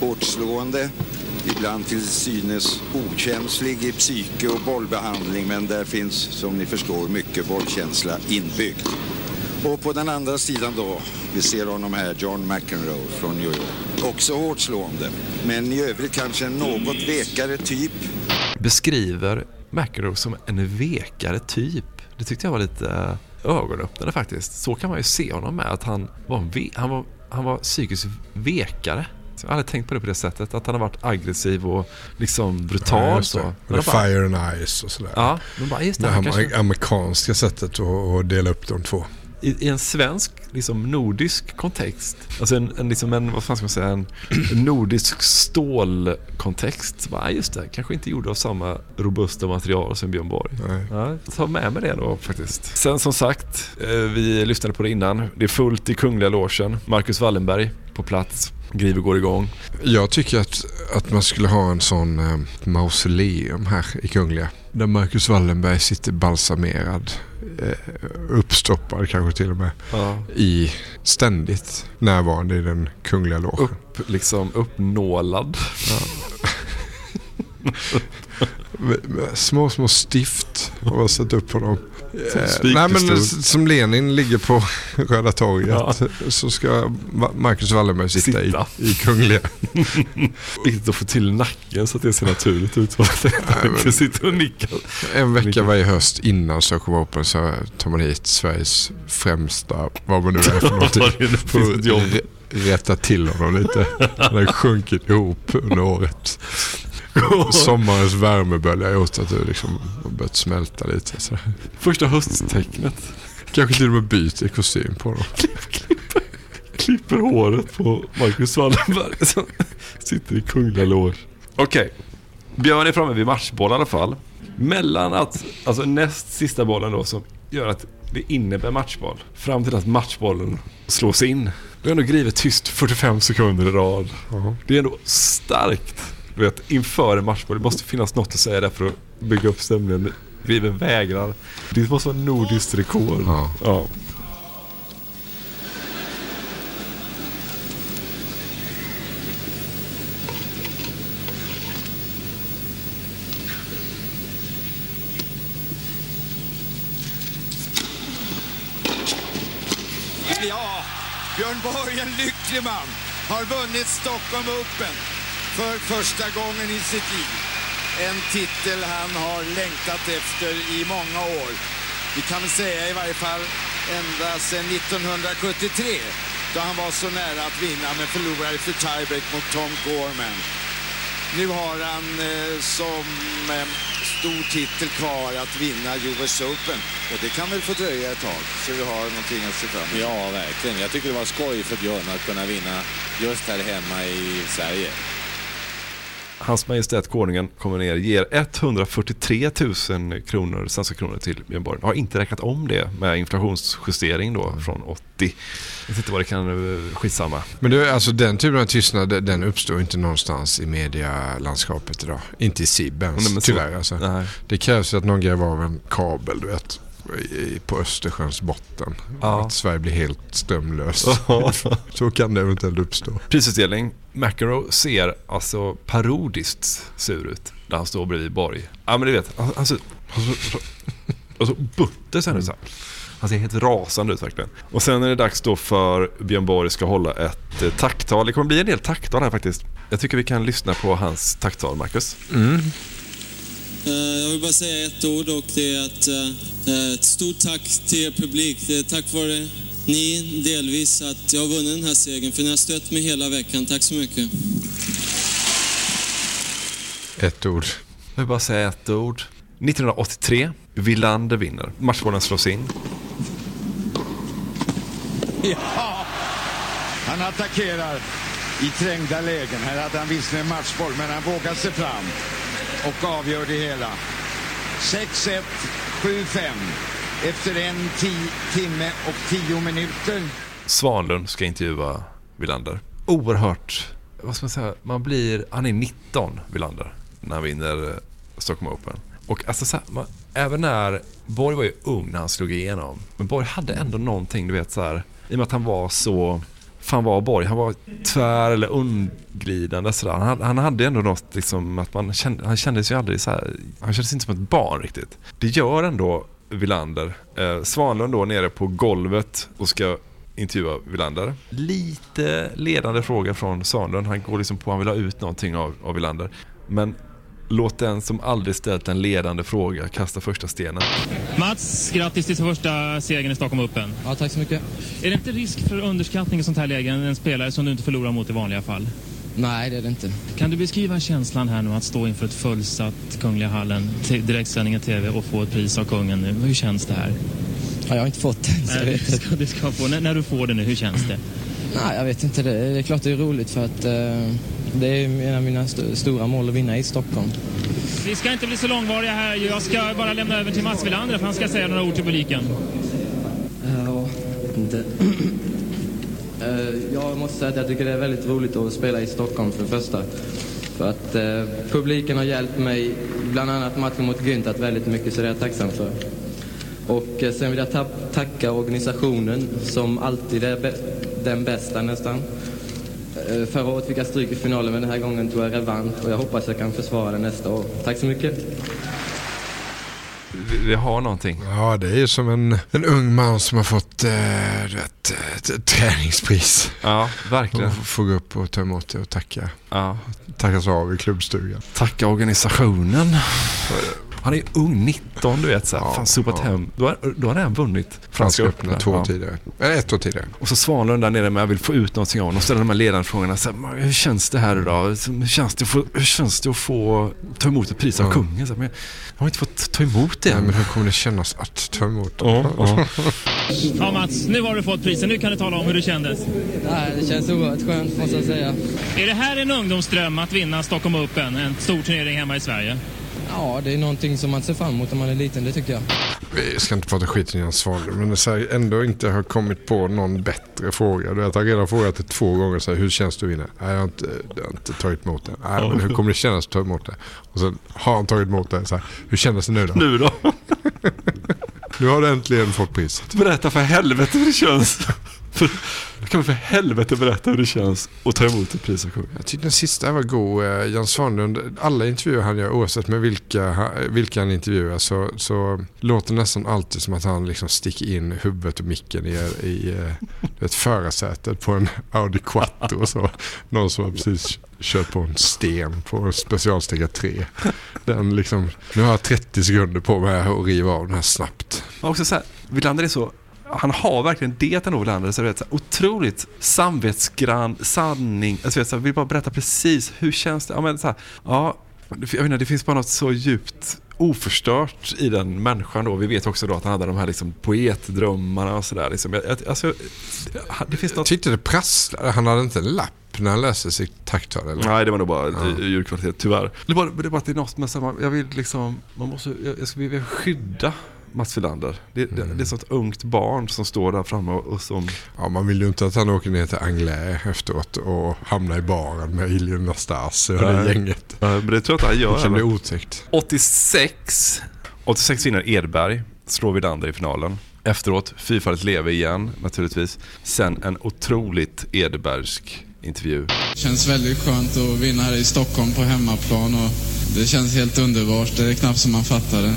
hårtslående, ibland till synes okänslig i psyke och bollbehandling men där finns som ni förstår mycket bollkänsla inbyggd. Och på den andra sidan då, vi ser honom här, John McEnroe från New York. Också hårdslående, men i övrigt kanske en något vekare typ. Beskriver McEnroe som en vekare typ. Det tyckte jag var lite eh, ögonöppnande faktiskt. Så kan man ju se honom med, att han var, en ve- han var, han var psykiskt vekare. Jag har aldrig tänkt på det på det sättet, att han har varit aggressiv och liksom brutal Ja, så. bara- Fire and Ice och sådär. Ja, men bara, just det, det här kanske- amerikanska sättet att, att dela upp de två. I, i en svensk, liksom nordisk kontext, alltså en, en, liksom en vad fan ska man säga, en, en nordisk stålkontext. Ja, just det, kanske inte gjord av samma robusta material som Björn Borg. Ja, ta med mig det då faktiskt. Sen som sagt, eh, vi lyssnade på det innan. Det är fullt i Kungliga logen. Marcus Wallenberg på plats. Grive går igång. Jag tycker att, att man skulle ha en sån eh, mausoleum här i Kungliga. Där Marcus Wallenberg sitter balsamerad. Eh, uppstoppad kanske till och med. Ja. I ständigt närvarande i den kungliga logen. Upp, liksom uppnålad. <laughs> Med Små, små stift har man satt upp honom. Som Eh, spikpistol. Nej men som Lenin ligger på <laughs> Röda torget Ja. så ska Ma- Marcus Wallenberg sitta, Sitta. I, i Kungliga. <laughs> Viktigt att få till nacken så att det ser naturligt ut. <laughs> Sitter och nickar. En vecka varje höst innan Stockholm Open så tar man hit Sveriges främsta, vad man nu är för någonting. För att rätta till honom lite. Han har sjunkit ihop under året. <laughs> <laughs> Sommarens värmebölja gjort att du liksom har börjat smälta lite. Så. Första hösttecknet. Kanske till och med byter kostym på dem. Klipper håret på Marcus Wallenberg som sitter i kungliga loge. Okej, Björn är framme vid matchboll i alla fall. Mellan att, alltså näst sista bollen då som gör att det innebär matchboll. Fram till att matchbollen slås in. Du har ändå grivit tyst 45 sekunder i rad. Det är ändå starkt. Du vet, inför en matchboll. Det måste finnas något att säga där för att bygga upp stämningen. Griven vägrar. Det måste vara nordiskt rekord. Ja. Ja, Björn Borg, en lycklig man, har vunnit Stockholm Open för första gången i sitt liv. En titel han har längtat efter i många år. Vi kan väl säga i varje fall ända sedan 1973 då han var så nära att vinna men förlorade för tiebreak mot Tom Gorman. Nu har han eh, som eh, stor titel kvar att vinna US Open och det kan väl få dröja ett tag så vi har någonting att se fram emot. Ja, verkligen. Jag tycker det var skoj för Björn att kunna vinna just här hemma i Sverige. Hans Majestät Konungen kommer ner ger 143 000 kronor, svenska kronor till Björn Borg. Har inte räknat om det med inflationsjustering då från 80. Jag vet inte vad det kan, skitsamma. Men du, alltså den typen av tystnad den uppstår inte någonstans i medialandskapet idag. Inte i SIB ens, tyvärr. Alltså. Det krävs ju att någon gräver av en kabel, du vet. I- På Östersjöns botten. Ja. Att Sverige blir helt strömlöst. Ja. <laughs> Så kan det eventuellt uppstå. Prisutdelning. McEnroe ser alltså parodiskt sur ut när han står bredvid Borg. Ja men du vet, han, han ser... Han ser alltså butter ser han ut så här. Han ser helt rasande ut verkligen. Och sen är det dags då för Björn Borg ska hålla ett eh, tacktal. Det kommer bli en del tacktal här faktiskt. Jag tycker vi kan lyssna på hans tacktal, Marcus. Eh, Jag vill bara säga ett ord och det är att eh, ett stort tack till er publik. Det är tack vare ni delvis att jag har vunnit den här segern för ni har stött mig hela veckan. Tack så mycket. Ett ord. Jag vill bara säga ett ord. 1983. Villander vinner. Matchbollen slås in. Ja, han attackerar i trängda lägen. Här hade han visserligen matchboll, men han vågar sig fram och avgör det hela. 6-1, 7-5 efter en ti- timme och tio minuter. Svanlund ska intervjua Villander. Oerhört, vad ska man säga, man blir, han är 19 Villander när han vinner eh, Stockholm Open. Och alltså så här, man, även när, Borg var ju ung när han slog igenom, men Borg hade ändå någonting, du vet så här, i och med att han var så, fan var Borg, han var tvär eller undglidande sådär. Han, hade- han hade ändå något liksom att man kände, han kändes ju aldrig så här, han kändes inte som ett barn riktigt. Det gör ändå Villander. Eh, Svanlund då nere på golvet och ska intervjua Villander. Lite ledande fråga från Svanlund. Han går liksom på han vill ha ut någonting av, av Villander. Men låt den som aldrig ställt en ledande fråga kasta första stenen. Mats, grattis till första segern i Stockholm Open. Ja, tack så mycket. Är det inte risk för underskattning i sånt här läge? En spelare som du inte förlorar mot i vanliga fall. Nej, det är det inte. Kan du beskriva känslan här nu att stå inför ett fullsatt Kungliga hallen, direktsändning i TV och få ett pris av kungen nu? Hur känns det här? Ja, jag har inte fått det. Nej, du ska, du ska få, när, när du får det nu, hur känns det? Nej, jag vet inte. Det det är klart det är roligt för att eh, det är en av mina st- stora mål att vinna i Stockholm. Vi ska inte bli så långvariga här. Jag ska bara lämna över till Mats Wilander för han ska säga några ord till publiken. Ja, inte. <clears throat> Eh, jag måste säga att jag tycker det är väldigt roligt att spela i Stockholm för det första. För att eh, publiken har hjälpt mig, bland annat matchen mot Günther, väldigt mycket så det är jag tacksam för. Och eh, sen vill jag ta- tacka organisationen som alltid är den bästa nästan. Eh, förra året fick jag stryk i finalen men den här gången tog jag revansch och jag hoppas jag kan försvara den nästa år. Tack så mycket. Vi, vi har någonting. Ja, det är ju som en, en ung man som har fått eh, vet, ett, ett träningspris. Ja, verkligen. Och få gå upp och ta emot det och tacka. Ja. Tackas av i klubbstugan. Tacka organisationen. Han är ung, 19 du vet. Så här, fan, sopat hem. Då har, då har han vunnit Franska öppna två år Ja. tidigare. Eller ett år tidigare. Och så Svanlund där nere med jag vill få ut någonting av honom. Och ställer de här ledande frågorna. Så här, hur känns det här idag? Hur känns det att få, hur känns det att få ta emot ett pris av Ja. kungen? Så här, men jag har inte fått ta emot det Nej, än. men hur kommer det kännas att ta emot det? Ja, ja. <laughs> Ja Mats, nu har du fått priset. Nu kan du tala om hur det kändes. Nej, det känns oerhört skönt måste jag säga. Är det här en ungdomsdröm att vinna Stockholm Open, en stor turnering hemma i Sverige? Ja, det är någonting som man ser fram emot när man är liten, det tycker jag. Vi ska inte prata skit i Jens Svanlund, men det är så här, ändå inte har kommit på någon bättre fråga. Du vet, jag har redan frågat det två gånger. Så här, hur känns det att vinna? Nej, jag har inte, jag har inte tagit emot det. Nej, men hur kommer det kännas att ta emot det? Och sen har han tagit emot det. Så här, hur kändes det nu då? Nu då? <laughs> Nu har du äntligen fått priset. Berätta för helvete hur det känns. <laughs> För, kan vi för helvete berätta hur det känns att ta emot ett pris av kungen? Jag tyckte den sista var god. Eh, Jan Svanlund, alla intervjuer han gör oavsett med vilka, vilka han intervjuar så, så låter det nästan alltid som att han liksom sticker in huvudet och micken i, i eh, ett förarsätet på en Audi Quattro och så. Någon som har precis kört på en sten på specialstega 3. Den liksom, nu har jag 30 sekunder på mig att riva av den här snabbt. Men också så här, Wilander är så han har verkligen det ändå Wilander, så vet, så här, otroligt samvetsgrann sanning. Alltså, jag vill bara berätta precis, hur känns det? Ja, men, så här, ja, jag vet inte, det finns bara något så djupt oförstört i den människan då. Vi vet också då att han hade de här liksom poetdrömmarna och sådär. Liksom. Jag- jag- Alltså, det finns Jag något... tyckte det prasslade. Han hade inte en lapp när han läste sitt tacktal. Eller? Nej, det var nog bara ja. ljudkvalitet, tyvärr. Det bara, det bara att det är något med samma, jag vill liksom, man måste, jag, jag ska vilja skydda Mats Wilander. Det, det, det är så ett ungt barn som står där framme och, och som... Ja, man vill ju inte att han åker ner till Anglais efteråt och hamnar i baren med Ilian Nastase och det Nej. gänget. Ja, men det tror jag inte han gör. Det kan bli otäckt. 86. 86 vinner Edberg, slår Wilander i finalen. Efteråt, fyrfaldigt leve igen naturligtvis. Sen en otroligt Edbergsk intervju. känns väldigt skönt att vinna här i Stockholm på hemmaplan och det känns helt underbart. Det är knappt som man fattar det.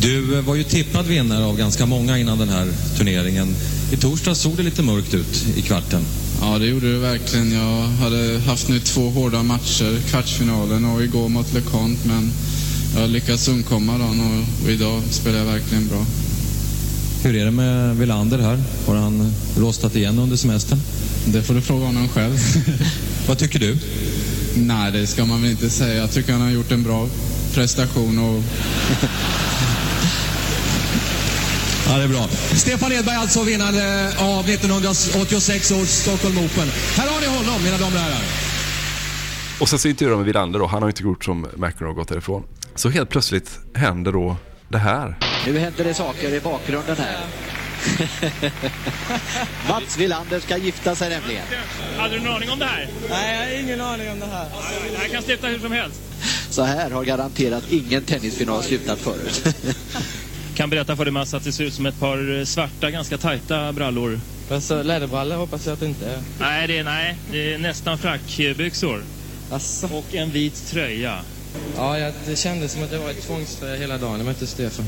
Du var ju tippad vinnare av ganska många innan den här turneringen. I torsdags såg det lite mörkt ut i kvarten. Ja, det gjorde det verkligen. Jag hade haft nu två hårda matcher, kvartsfinalen och igår mot LeConte, men jag har lyckats undkomma dagen och, och idag spelar jag verkligen bra. Hur är det med Wilander här? Har han rostat igen under semestern? Det får du fråga honom själv. <laughs> Vad tycker du? Nej, det ska man väl inte säga. Jag tycker han har gjort en bra prestation och <laughs> Ja, det är bra. Stefan Edberg alltså vinnare av 1986 års Stockholm Open. Här har ni honom, mina damer och herrar. Och sen så intervjuar de med Wilander då, han har ju inte gjort som McEnroe och gått därifrån. Så helt plötsligt händer då det här. Nu händer det saker i bakgrunden här. <laughs> Mats Wilander ska gifta sig nämligen. Hade du någon aning om det här? Nej, jag har ingen aning om det här. Det här kan sluta hur som helst. Så här har garanterat ingen tennisfinal slutat förut. <laughs> Kan berätta för dig Mats att det ser ut som ett par svarta, ganska tajta brallor. Alltså, läderbrallor hoppas jag att det inte är. Nej, det är, nej, det är nästan frackbyxor. Asså. Och en vit tröja. Ja, jag, det kändes som att det var ett tvångströja hela dagen. Var inte Stefan.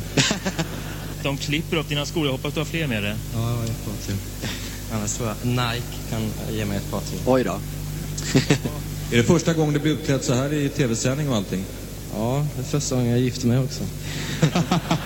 <laughs> De klipper upp dina skor. Jag hoppas du har fler med dig. Ja, jag har ett par till. Annars tror jag Nike kan ge mig ett par till. Oj då. <laughs> Är det första gången du blir utklädd så här i tv-sändning och allting? Ja, det är första gången jag gifter mig också. <laughs>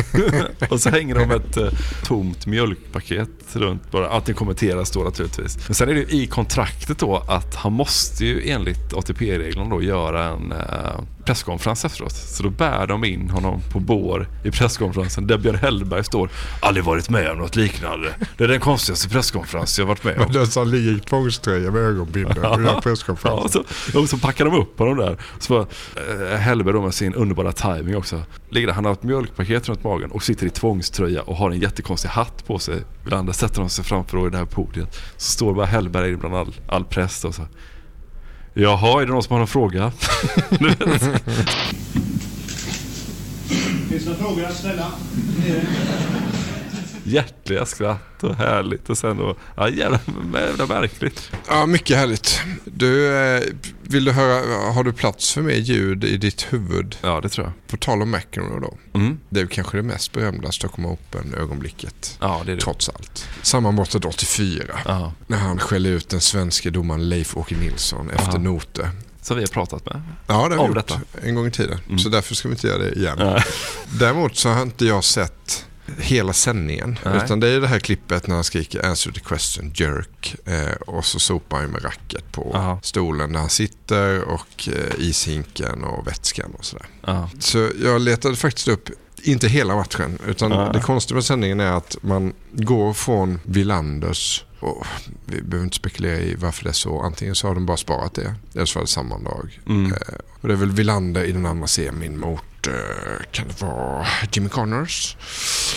<laughs> och så hänger de ett eh, tomt mjölkpaket runt bara. Allting kommenteras då naturligtvis. Men sen är det ju i kontraktet då att han måste ju enligt ATP-reglerna då göra en eh, presskonferens efteråt. Så då bär de in honom på bår i presskonferensen där Björn Hellberg står. Aldrig varit med om något liknande. Det är den konstigaste presskonferens jag varit med om. Men den som ligger i tvångströja med ögonbindel och gör Ja, och, så, och så packar de upp honom där. Så bara, eh, Hellberg då med sin underbara timing också. Ligger där, han har ett mjölkpaket runt magen och sitter i tvångströja och har en jättekonstig hatt på sig. Ibland sätter de sig framför då i det här podiet. Så står bara Hellberg bland all, all press och så. Jaha, är det någon som har någon fråga? <laughs> Finns det några frågor att ställa? Hjärtliga skratt och härligt och sen då, ja jävla, jävla märkligt. Ja, mycket härligt. Du, eh, vill du höra, har du plats för mer ljud i ditt huvud? Ja, det tror jag. På tal om McEnroe då. Mm. Det är kanske det mest berömda Stockholm Open-ögonblicket. Ja, det är det. Trots allt. Sammanbrottet 84. När han skällde ut den svenska domaren Leif Åke Nilsson efter Ja. noter. som vi har pratat med. Ja, det har vi gjort detta. en gång i tiden. Mm. Så därför ska vi inte göra det igen. Däremot så har inte jag sett hela sändningen. Nej. Utan det är det här klippet när han skriker answer the question, jerk. Eh, och så sopar han med racket på Aha. stolen där han sitter och eh, ishinken och vätskan och sådär. Ja. Så jag letade faktiskt upp, inte hela matchen, utan Ja. det konstiga med sändningen är att man går från Villanders och vi behöver inte spekulera i varför det är så. Antingen så har de bara sparat det, eller så var det samma dag. Mm. Eh, och det är väl Villander i den andra semin mot, eh, kan det vara Jimmy Connors?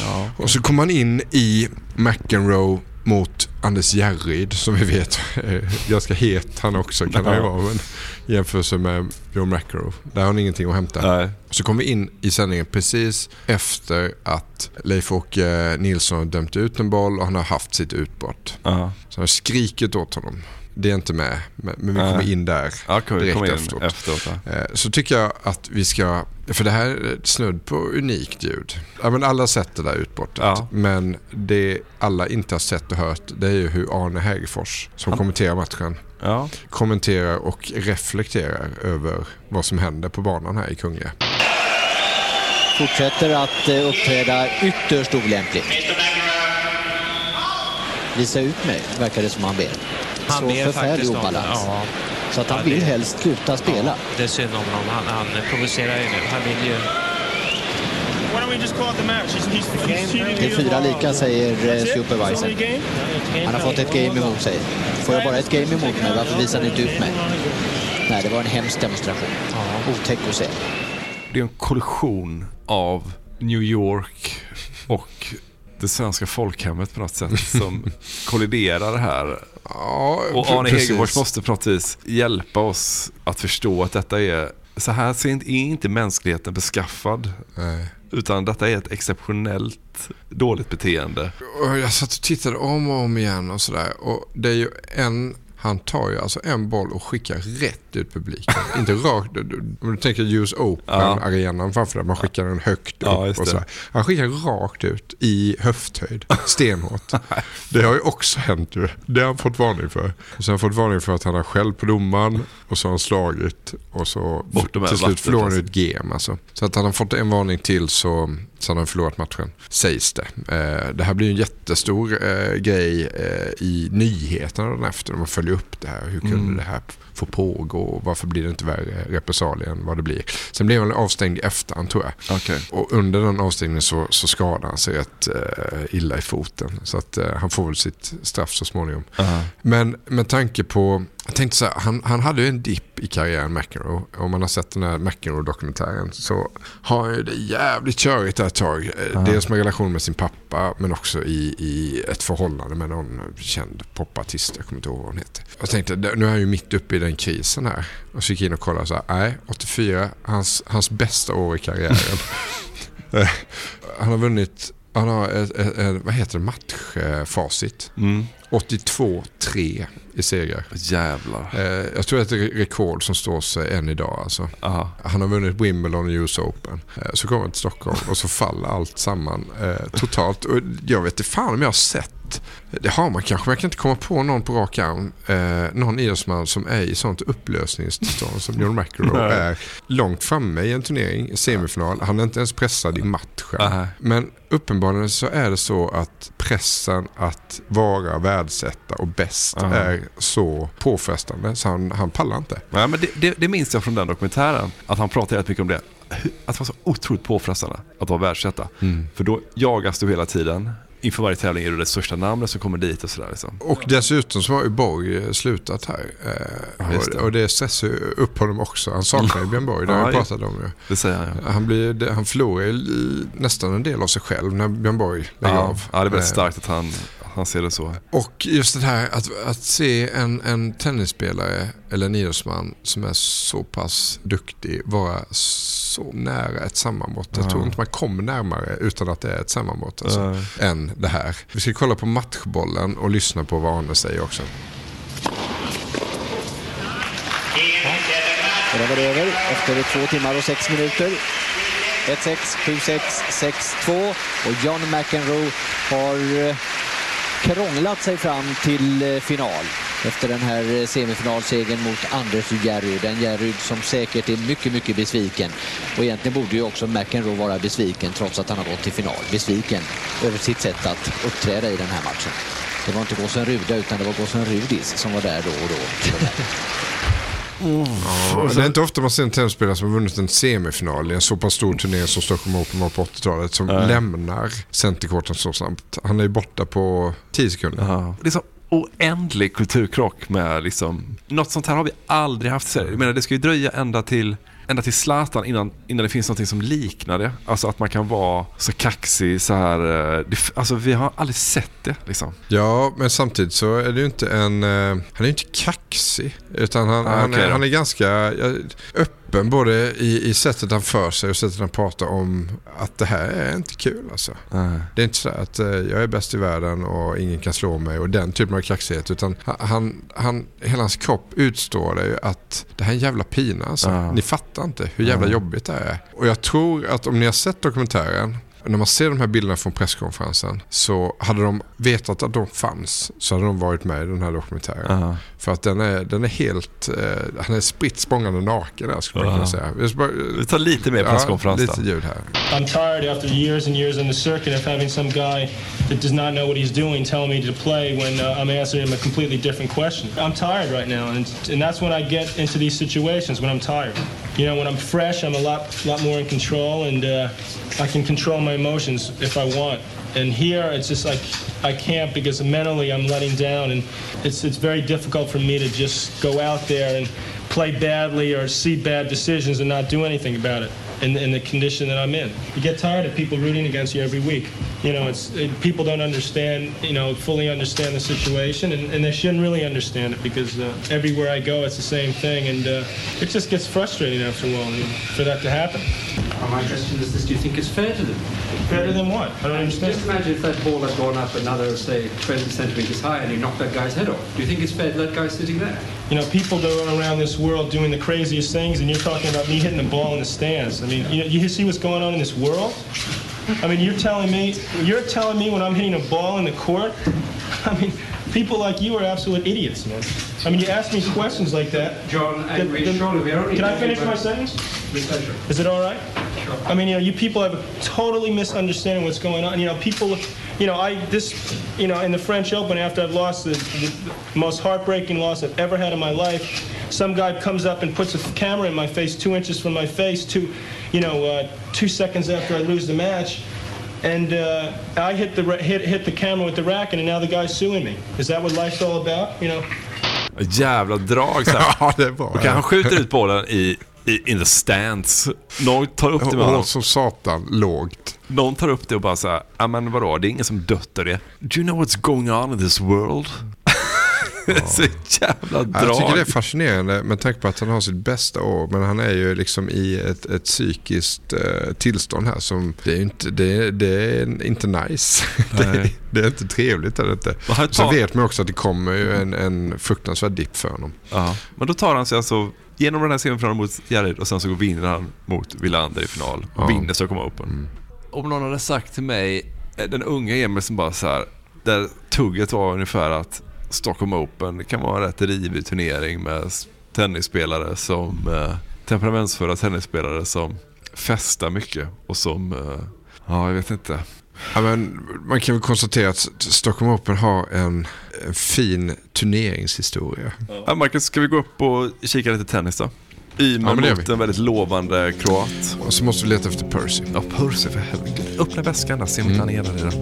Ja. Och så kommer man in i McEnroe mot Anders Järryd som vi vet är ganska het han också kan han ju vara. Men jämförelse med Joe McEnroe. Där har han ingenting att hämta. Nej. Så kom vi in i sändningen precis efter att Leif-Åke Nilsson har dömt ut en boll och han har haft sitt utbrott. Ja. Så han har skrikit åt honom. Det är inte med, men vi kommer in där Ja, vi direkt in efteråt. efteråt, ja. Eh, Så tycker jag att vi ska, för det här är snudd på unikt ljud. Ja, men alla har sett det där utbrottet. Ja. Men det alla inte har sett och hört det är ju hur Arne Hägerfors som Han- kommenterar matchen Ja. kommenterar och reflekterar över vad som händer på banan här i Kungälv. Fortsätter att eh, uppträda ytterst olämpligt. Visa ut mig, verkar det som han ber. Han Så ber förfärlig obalans. ja. Så att han Ja, vill det- helst sluta spela. Det är synd om honom. Han, han provocerar ju nu. Han vill ju... Det är fyra lika säger eh, supervisor. Han har fått ett game emot sig. Får jag bara ett game emot mig, varför visar ni inte ut mig? Nej, det var en hemsk demonstration. Otäck att se. Det är en kollision av New York och det svenska folkhemmet på något sätt som <laughs> kolliderar här. Ja, och Arne precis. Hegerfors måste på något vis hjälpa oss att förstå att detta är så här är inte mänskligheten beskaffad. Utan detta är ett exceptionellt dåligt beteende. Och jag satt och tittade om och om igen och sådär. Och det är ju en, han tar ju alltså en boll och skickar rätt ut publiken. <laughs> Inte rakt, om du tänker US Open-arenan framför dig, man skickar den högt Ja, upp och sådär. Han skickar rakt ut i höfthöjd, <laughs> stenhårt. det har ju också hänt ju. Det har han fått varning för. Så har han fått varning för att han har skällt på domaren och så har han slagit och så till slut förlorar han vattenflaskorna. ett game alltså. Så att han har fått en varning till så, så han har förlorat matchen, sägs det. Eh, det här blir en jättestor eh, grej eh, i nyheterna den efter. Man följer upp det här. Hur kunde Mm. det här få pågå? Varför blir det inte värre repressalier än vad det blir? Sen blev han avstängd i efterhand tror jag. Okej. Och under den avstängningen så, så skadade han sig rätt illa i foten. Så att han får väl sitt straff så småningom. Aha. Men med tanke på, jag tänkte så här, han, han hade ju en dipp i karriären McEnroe. Om man har sett den här McEnroe-dokumentären så har han ju det jävligt körigt där ett tag. Eh, Aha. Dels med relation med sin pappa men också i, i ett förhållande med någon känd popartist. Jag kommer inte ihåg vad hon heter. Jag tänkte, nu är han ju mitt uppe i den krisen här. Och så gick jag in och kollade så här, nej, 84, hans, hans bästa år i karriären. <laughs> Eh, han har vunnit, han har ett, vad heter det, matchfacit. Mm. 82-3 i segrar. Jävlar. Eh, jag tror att det är ett rekord som står sig än idag. Alltså. Aha. Han har vunnit Wimbledon och US Open. Eh, så kommer han till Stockholm och så faller allt samman eh, totalt. Och jag vet inte fan om jag har sett det har man kanske, men jag kan inte komma på någon på rak arm. Eh, någon idrottsman som är i sånt upplösningstillstånd som John McEnroe <laughs> är långt framme i en turnering, i semifinal. Han är inte ens pressad i matchen. Aha. Men uppenbarligen så är det så att pressen att vara världsätta och bäst Aha. är så påfrestande så han, han pallar inte. Nej, men det, det, det minns jag från den dokumentären. Att han pratade rätt mycket om det. Att det var så otroligt påfrestande att vara världsetta. Mm. För då jagas du hela tiden. Inför varje tävling är du det största namnet som kommer dit och sådär. Liksom. Och dessutom så har ju Borg eh, slutat här. Eh, och, det. och det stressar ju upp honom också. Han saknar ju Björn Borg, det har Ja, jag pratat om ju. Det säger han ja. Han, blir, han förlorar ju nästan en del av sig själv när Björn Borg lägger Ja, av. ja, det är väldigt Eh, starkt att han, han ser det så. Och just det här att, att se en, en tennisspelare eller en idrottsman som är så pass duktig vara så nära ett sammanbrott. Jag Ja. tror inte man kommer närmare utan att det är ett sammanbrott alltså, än det här. Vi ska kolla på matchbollen och lyssna på vad Arne säger också. Och då var det över efter två timmar och sex minuter. 1-6, 7-6, 6-2 och John McEnroe har eh, krånglat sig fram till eh, final. efter den här eh, semifinalsegern mot Anders Järryd. En Järryd som säkert är mycket, mycket besviken. Och egentligen borde ju också McEnroe vara besviken trots att han har gått till final. Besviken över sitt sätt att uppträda i den här matchen. Det var inte Gåsen Ruda utan det var Gåsen Rudis som var där då och då. <laughs> Ja, det är inte ofta man ser en tennisspelare som har vunnit en semifinal i en så pass stor turnering som Stockholm Open var på 80-talet som Nej. lämnar centerkorten så snabbt. Han är ju borta på 10 sekunder. Ja. Det är så oändlig kulturkrock med liksom, något sånt här har vi aldrig haft i Sverige. Jag menar det ska ju dröja ända till ända till Zlatan innan, innan det finns något som liknar det. Alltså att man kan vara så kaxig så här. eh, Det, alltså vi har aldrig sett det liksom. Ja, men samtidigt så är det ju inte en... eh, han är ju inte kaxig. Utan han, Ah, han, okej är, han är ganska ja, öppen både i, i sättet han för sig och sättet han pratar om att det här är inte kul alltså. Det är inte så att eh, jag är bäst i världen och ingen kan slå mig och den typen av kaxighet. Utan ha- han, han, hela hans kropp utstår det ju att det här är en jävla pina alltså. Ja. Ni fattar inte hur jävla jobbigt det är. Och jag tror att om ni har sett dokumentären när man ser de här bilderna från presskonferensen så hade de vetat att de fanns så hade de varit med i den här dokumentären. Ja. För att den är, den är helt, eh, han är spritt språngande naken där skulle man Ja. kunna säga. Vi bara- Vi tar lite mer presskonferens ja, lite ljud här. I'm tired after years and years on the circuit of having some guy that does not know what he's doing tell me to play when uh, I'm answering him a completely different question. I'm tired right now, and, and that's when I get into these situations when I'm tired. You know, when I'm fresh, I'm a lot, lot more in control, and uh, I can control my emotions if I want. And here, it's just like I can't because mentally I'm letting down, and it's it's very difficult for me to just go out there and play badly or see bad decisions and not do anything about it in, in the condition that I'm in. You get tired of people rooting against you every week. You know, it's it, people don't understand, you know, fully understand the situation, and, and they shouldn't really understand it because uh, everywhere I go, it's the same thing, and uh, it just gets frustrating after a while you know, for that to happen. My question is this, do you think it's fair to them? Fair to them what? I don't understand. Just imagine if that ball had gone up another, say, 20 centimetres high and you knocked that guy's head off. Do you think it's fair to that guy sitting there? You know, people go around this world doing the craziest things, and you're talking about me hitting the ball in the stands. I mean, you, know, you see what's going on in this world? I mean, you're telling me, you're telling me when I'm hitting a ball in the court? I mean, people like you are absolute idiots, man. I mean, you ask me questions like that. John, then- we- then- surely we are Can I finish my sentence? With pleasure. Is it all right? I mean, you know, you people have a totally misunderstanding what's going on. You know, people, you know, I this, you know, in the French Open after I've lost the, the most heartbreaking loss I've ever had in my life, some guy comes up and puts a camera in my face, two inches from my face, two, you know, uh, two seconds after I lose the match. And uh, I hit the ra- hit hit the camera with the racket, and now the guy's suing me. Is that what life's all about? You know, Jävla drag så här. <laughs> Ja, det var Okej, han skjuter ut bollen i, i in the stands. Någon tar upp det med honom. Som satan lågt. Någon tar upp det och bara så här, ja men vadå, det är ingen som döttar det. Do you know what's going on in this world? <laughs> så jävla drag. Jag tycker det är fascinerande med tanke på att han har sitt bästa år. Men han är ju liksom i ett, ett psykiskt eh, tillstånd här som det är, inte, det, är- det är inte nice. <laughs> det, är, det är inte trevligt. Är det inte. Tar- vet man också att det kommer ju en, en fruktansvärd dipp för honom. Ja, men då tar han sig alltså genom den här semifinalen mot Jared och sen så vinner han mot Wilander i final. Och Ja. vinner Stockholm Open. Om någon hade sagt till mig, eh, den unga Emil som bara så här, där tugget var ungefär att Stockholm Open kan vara en rätt rivig turnering med tennisspelare som, eh, temperamentsfulla tennisspelare som festar mycket och som, eh, ja jag vet inte. Ja, men man kan väl konstatera att Stockholm Open har en, en fin turneringshistoria. Ja, Marcus, ska vi gå upp och kika lite tennis då? Ymer gör mot vi. en väldigt lovande kroat. Och så måste vi leta efter Percy. Ja, Percy för helvete. Öppna väskan där, se om han är där redan.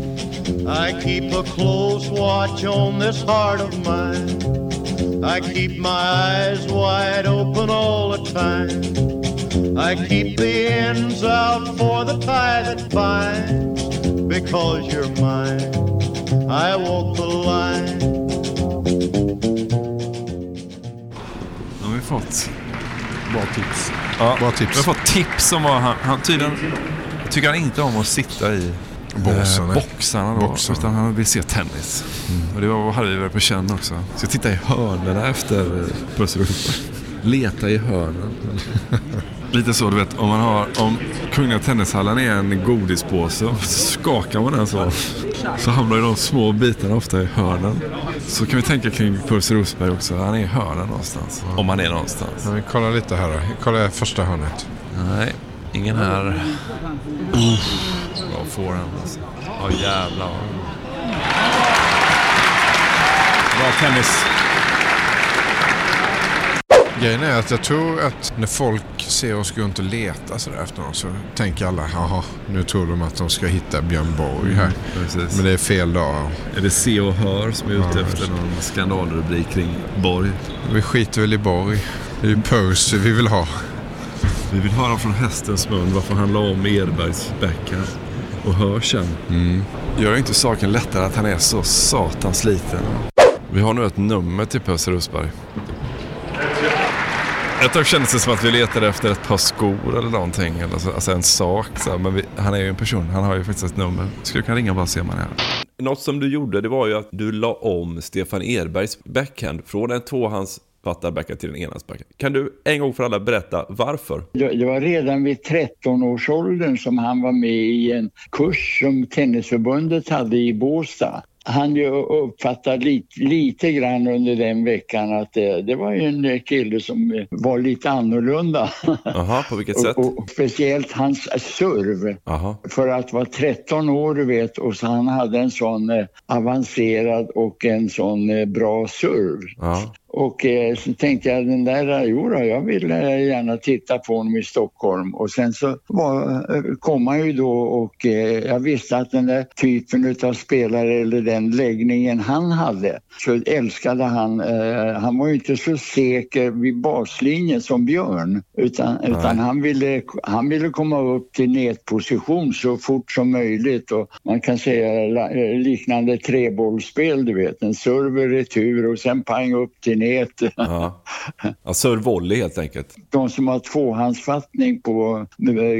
I keep a close watch on this heart of mine. I keep my eyes wide open all the time. I keep the ends out for the tie that binds. Because you're mine, I walk the line. Nu har vi fått bra tips. Ja, Bra tips. Har fått tips om vad han, han tydligen tycker han inte om att sitta i Båsen, eh, boxarna då, Boxarna. utan han vill se tennis. Och det var, hade vi väl på känn också. Så jag tittar i hörnerna efter eh, Roper. Leta i hörnen. <laughs> Lite så du vet, om man har, om Kungliga Tennishallen är en godispåse, så skakar man den så. Så hamnar ju de små bitarna ofta i hörnen. Så kan vi tänka kring Puls Rosberg också. Han är i hörnen någonstans. Om han är någonstans. Ja, vi kollar lite här då. Kolla första hörnet. Nej, ingen här. Bra forehand alltså. Ja jävlar. Bra tennis. Grejen är att jag tror att när folk ser oss gå runt och leta sådär efter någon så tänker alla, jaha, nu tror de att de ska hitta Björn Borg här. Precis. Men det är fel dag. Är det Se och Hör som är ute Ja, efter någon skandalrubrik kring Borg? Vi skiter väl i Borg. Det är ju Percy vi vill ha. Vi vill höra från hästens mun varför han la om Edbergs backhand. Och hör sen. Mm. Gör inte saken lättare att han är så satans liten. Vi har nu ett nummer till Puss Rosberg. Ett tag kändes det som att vi letade efter ett par skor eller någonting. Eller så, alltså en sak. Så. Men vi, han är ju en person. Han har ju faktiskt ett nummer. Skulle kunna ringa och bara se om han är här. Något som du gjorde det var ju att du la om Stefan Edbergs backhand från en tvåhandspattarbackhand till en enhandsbackhand. Kan du en gång för alla berätta varför? Det var redan vid 13-årsåldern som han var med i en kurs som Tennisförbundet hade i Båstad. Han ju uppfattade lite, lite grann under den veckan att det, det var en kille som var lite annorlunda. <laughs> Jaha, på vilket sätt? Och, och speciellt hans serv. Jaha. För att vara 13 år du vet och så han hade en sån eh, avancerad och en sån eh, bra serv. Ja. Och eh, så tänkte jag den där, jo då, jag vill eh, gärna titta på honom i Stockholm. Och sen så var, eh, kom han ju då och eh, jag visste att den där typen av spelare eller den läggningen han hade så älskade han, eh, han var ju inte så säker vid baslinjen som Björn utan, utan han, ville, han ville komma upp till nätposition så fort som möjligt och man kan säga liknande trebollsspel du vet, en server, retur och sen pang upp till nät. Ja. Ja, Sir Volley helt enkelt. De som har tvåhandsfattning på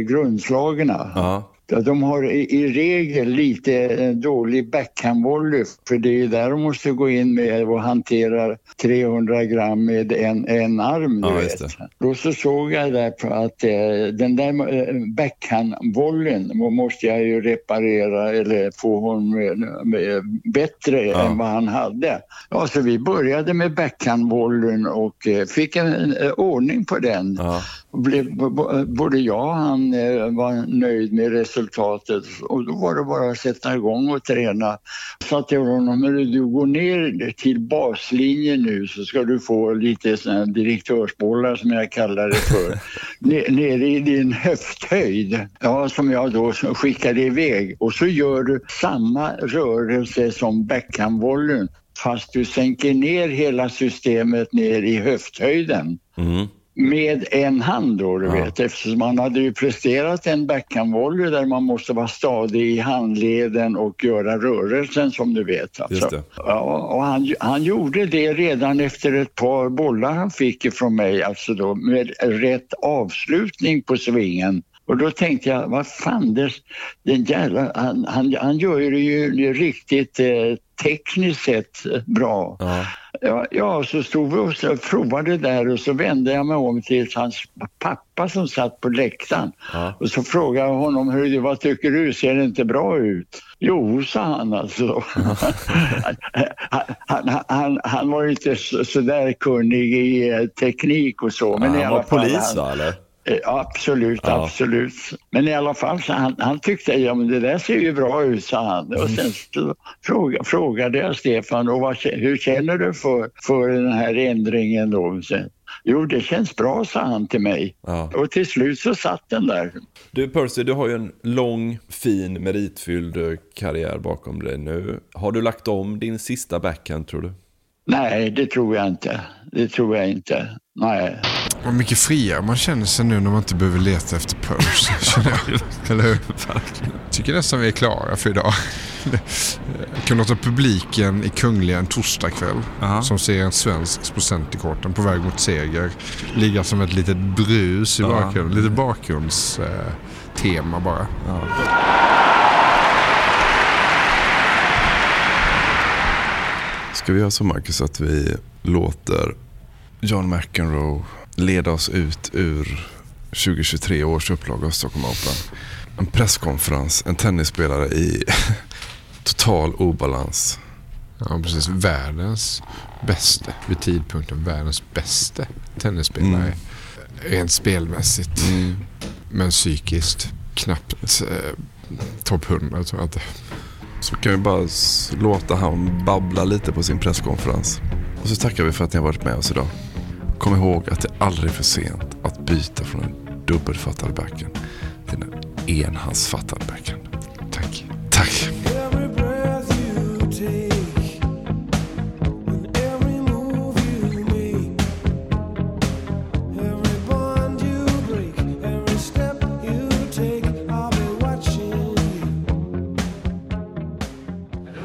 grundslagerna. Ja. Ja, De har i, regel lite eh, dålig backhandvolley för det är där de måste gå in med och hantera 300 gram med en, en arm. Du Ja, vet. Då så såg jag där på att eh, den där eh, backhandvolleyn må- måste jag ju reparera eller få honom med, med, bättre Ja. än vad han hade. Ja, så vi började med backhandvolleyn och eh, fick en, eh, ordning på den. Och Blev, både jag och han eh, var nöjd med resultatet och då var det bara att sätta igång och träna. Jag sa till honom, "Hörru, du går ner till baslinjen nu så ska du få lite såna direktörsbollar som jag kallar det för. <laughs> Ne- Nere i din höfthöjd, ja, som jag då skickade iväg. Och så gör du samma rörelse som backhandvolleyn fast du sänker ner hela systemet ner i höfthöjden Mm. Med en hand då, du vet, eftersom man hade ju presterat en backhandvolley där man måste vara stadig i handleden och göra rörelsen som du vet. Alltså. Ja, och han, han gjorde det redan efter ett par bollar han fick ifrån mig, alltså då, med rätt avslutning på svingen. Och då tänkte jag, vad fan, det, den jävla, han, han, han gör ju det ju riktigt eh, tekniskt sett eh, bra. Ja, ja, så stod vi och provade där och så vände jag mig om till hans pappa som satt på läktaren. Och så frågade jag honom, du, vad tycker du, ser det inte bra ut? Jo, sa han alltså. <laughs> han, han, han, han var inte så, så där kunnig i eh, teknik och så. Men Ja, han var polis va, eller? Eh, Absolut, Ja. absolut. Men i alla fall, så han, han tyckte ja, men det där ser ju bra ut, sa han. Och sen så fråga, frågade jag Stefan, och vad, hur känner du för, för den här ändringen då? Sen, jo, det känns bra, sa han till mig. Ja. Och till slut så satt den där. Du Percy, du har ju en lång, fin, meritfylld eh, karriär bakom dig nu. Har du lagt om din sista backhand tror du? Nej, det tror jag inte. Det tror jag inte. Nej. Vad mycket friare man känner sig nu när man inte behöver leta efter Percy. <laughs> känner jag. Eller hur? tycker nästan vi är klara för idag. Jag kan låta publiken i Kungliga en torsdagkväll som ser en svensk på Centerkorten på väg mot seger ligga som ett litet brus i Ja. bakgrunden. Lite bakgrundstema eh, tema bara. Ska vi göra så Marcus att vi låter John McEnroe leda oss ut ur 2023 års upplaga av Stockholm Open. En presskonferens, en tennisspelare i <laughs> total obalans. Ja, precis. Världens bästa, vid tidpunkten världens bästa tennisspelare. Mm. Rent spelmässigt. Men psykiskt knappt eh, topp 100 tror jag inte. Så kan vi bara låta han babbla lite på sin presskonferens. Och så tackar vi för att ni har varit med oss idag. Kom ihåg att det aldrig är för sent att byta från en dubbelfattad backhand till en enhandsfattad backhand. Tack. Tack.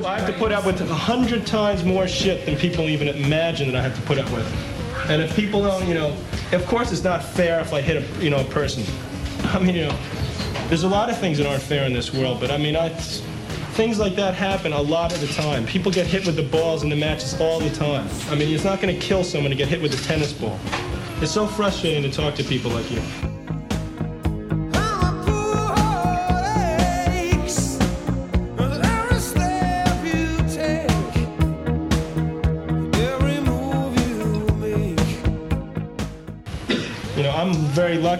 I have to put up with a hundred times more shit than people even imagine that I have to put up with. And if people don't, you know, of course it's not fair if I hit a, you know, a person. <laughs> I mean, you know, there's a lot of things that aren't fair in this world, but I mean, I, things like that happen a lot of the time. People get hit with the balls in the matches all the time. I mean, it's not going to kill someone to get hit with a tennis ball. It's so frustrating to talk to people like you.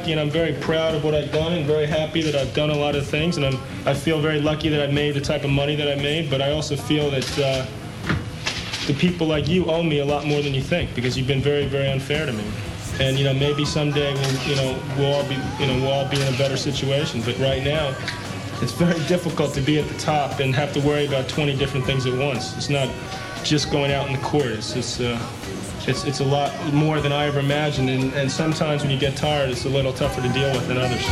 Lucky and I'm very proud of what I've done and very happy that I've done a lot of things. And I'm, I feel very lucky that I made the type of money that I made. But I also feel that uh, the people like you owe me a lot more than you think because you've been very, very unfair to me. And you know, maybe someday we'll, you know, we'll all be, you know, we'll all be in a better situation. But right now, it's very difficult to be at the top and have to worry about 20 different things at once. It's not just going out in the court. It's, just, uh, it's, it's a lot more than I ever imagined. And, and sometimes when you get tired, it's a little tougher to deal with than others.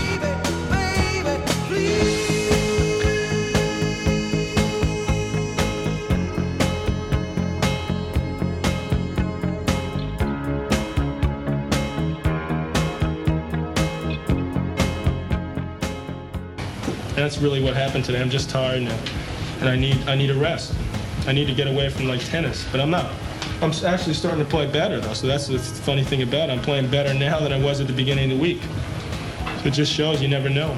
That's really what happened today. I'm just tired now, and I need I need a rest. I need to get away from like tennis, but I'm not. I'm actually starting to play better though, so that's the funny thing about it. I'm playing better <laughs> now than I was at the beginning of the week. It just shows you never know.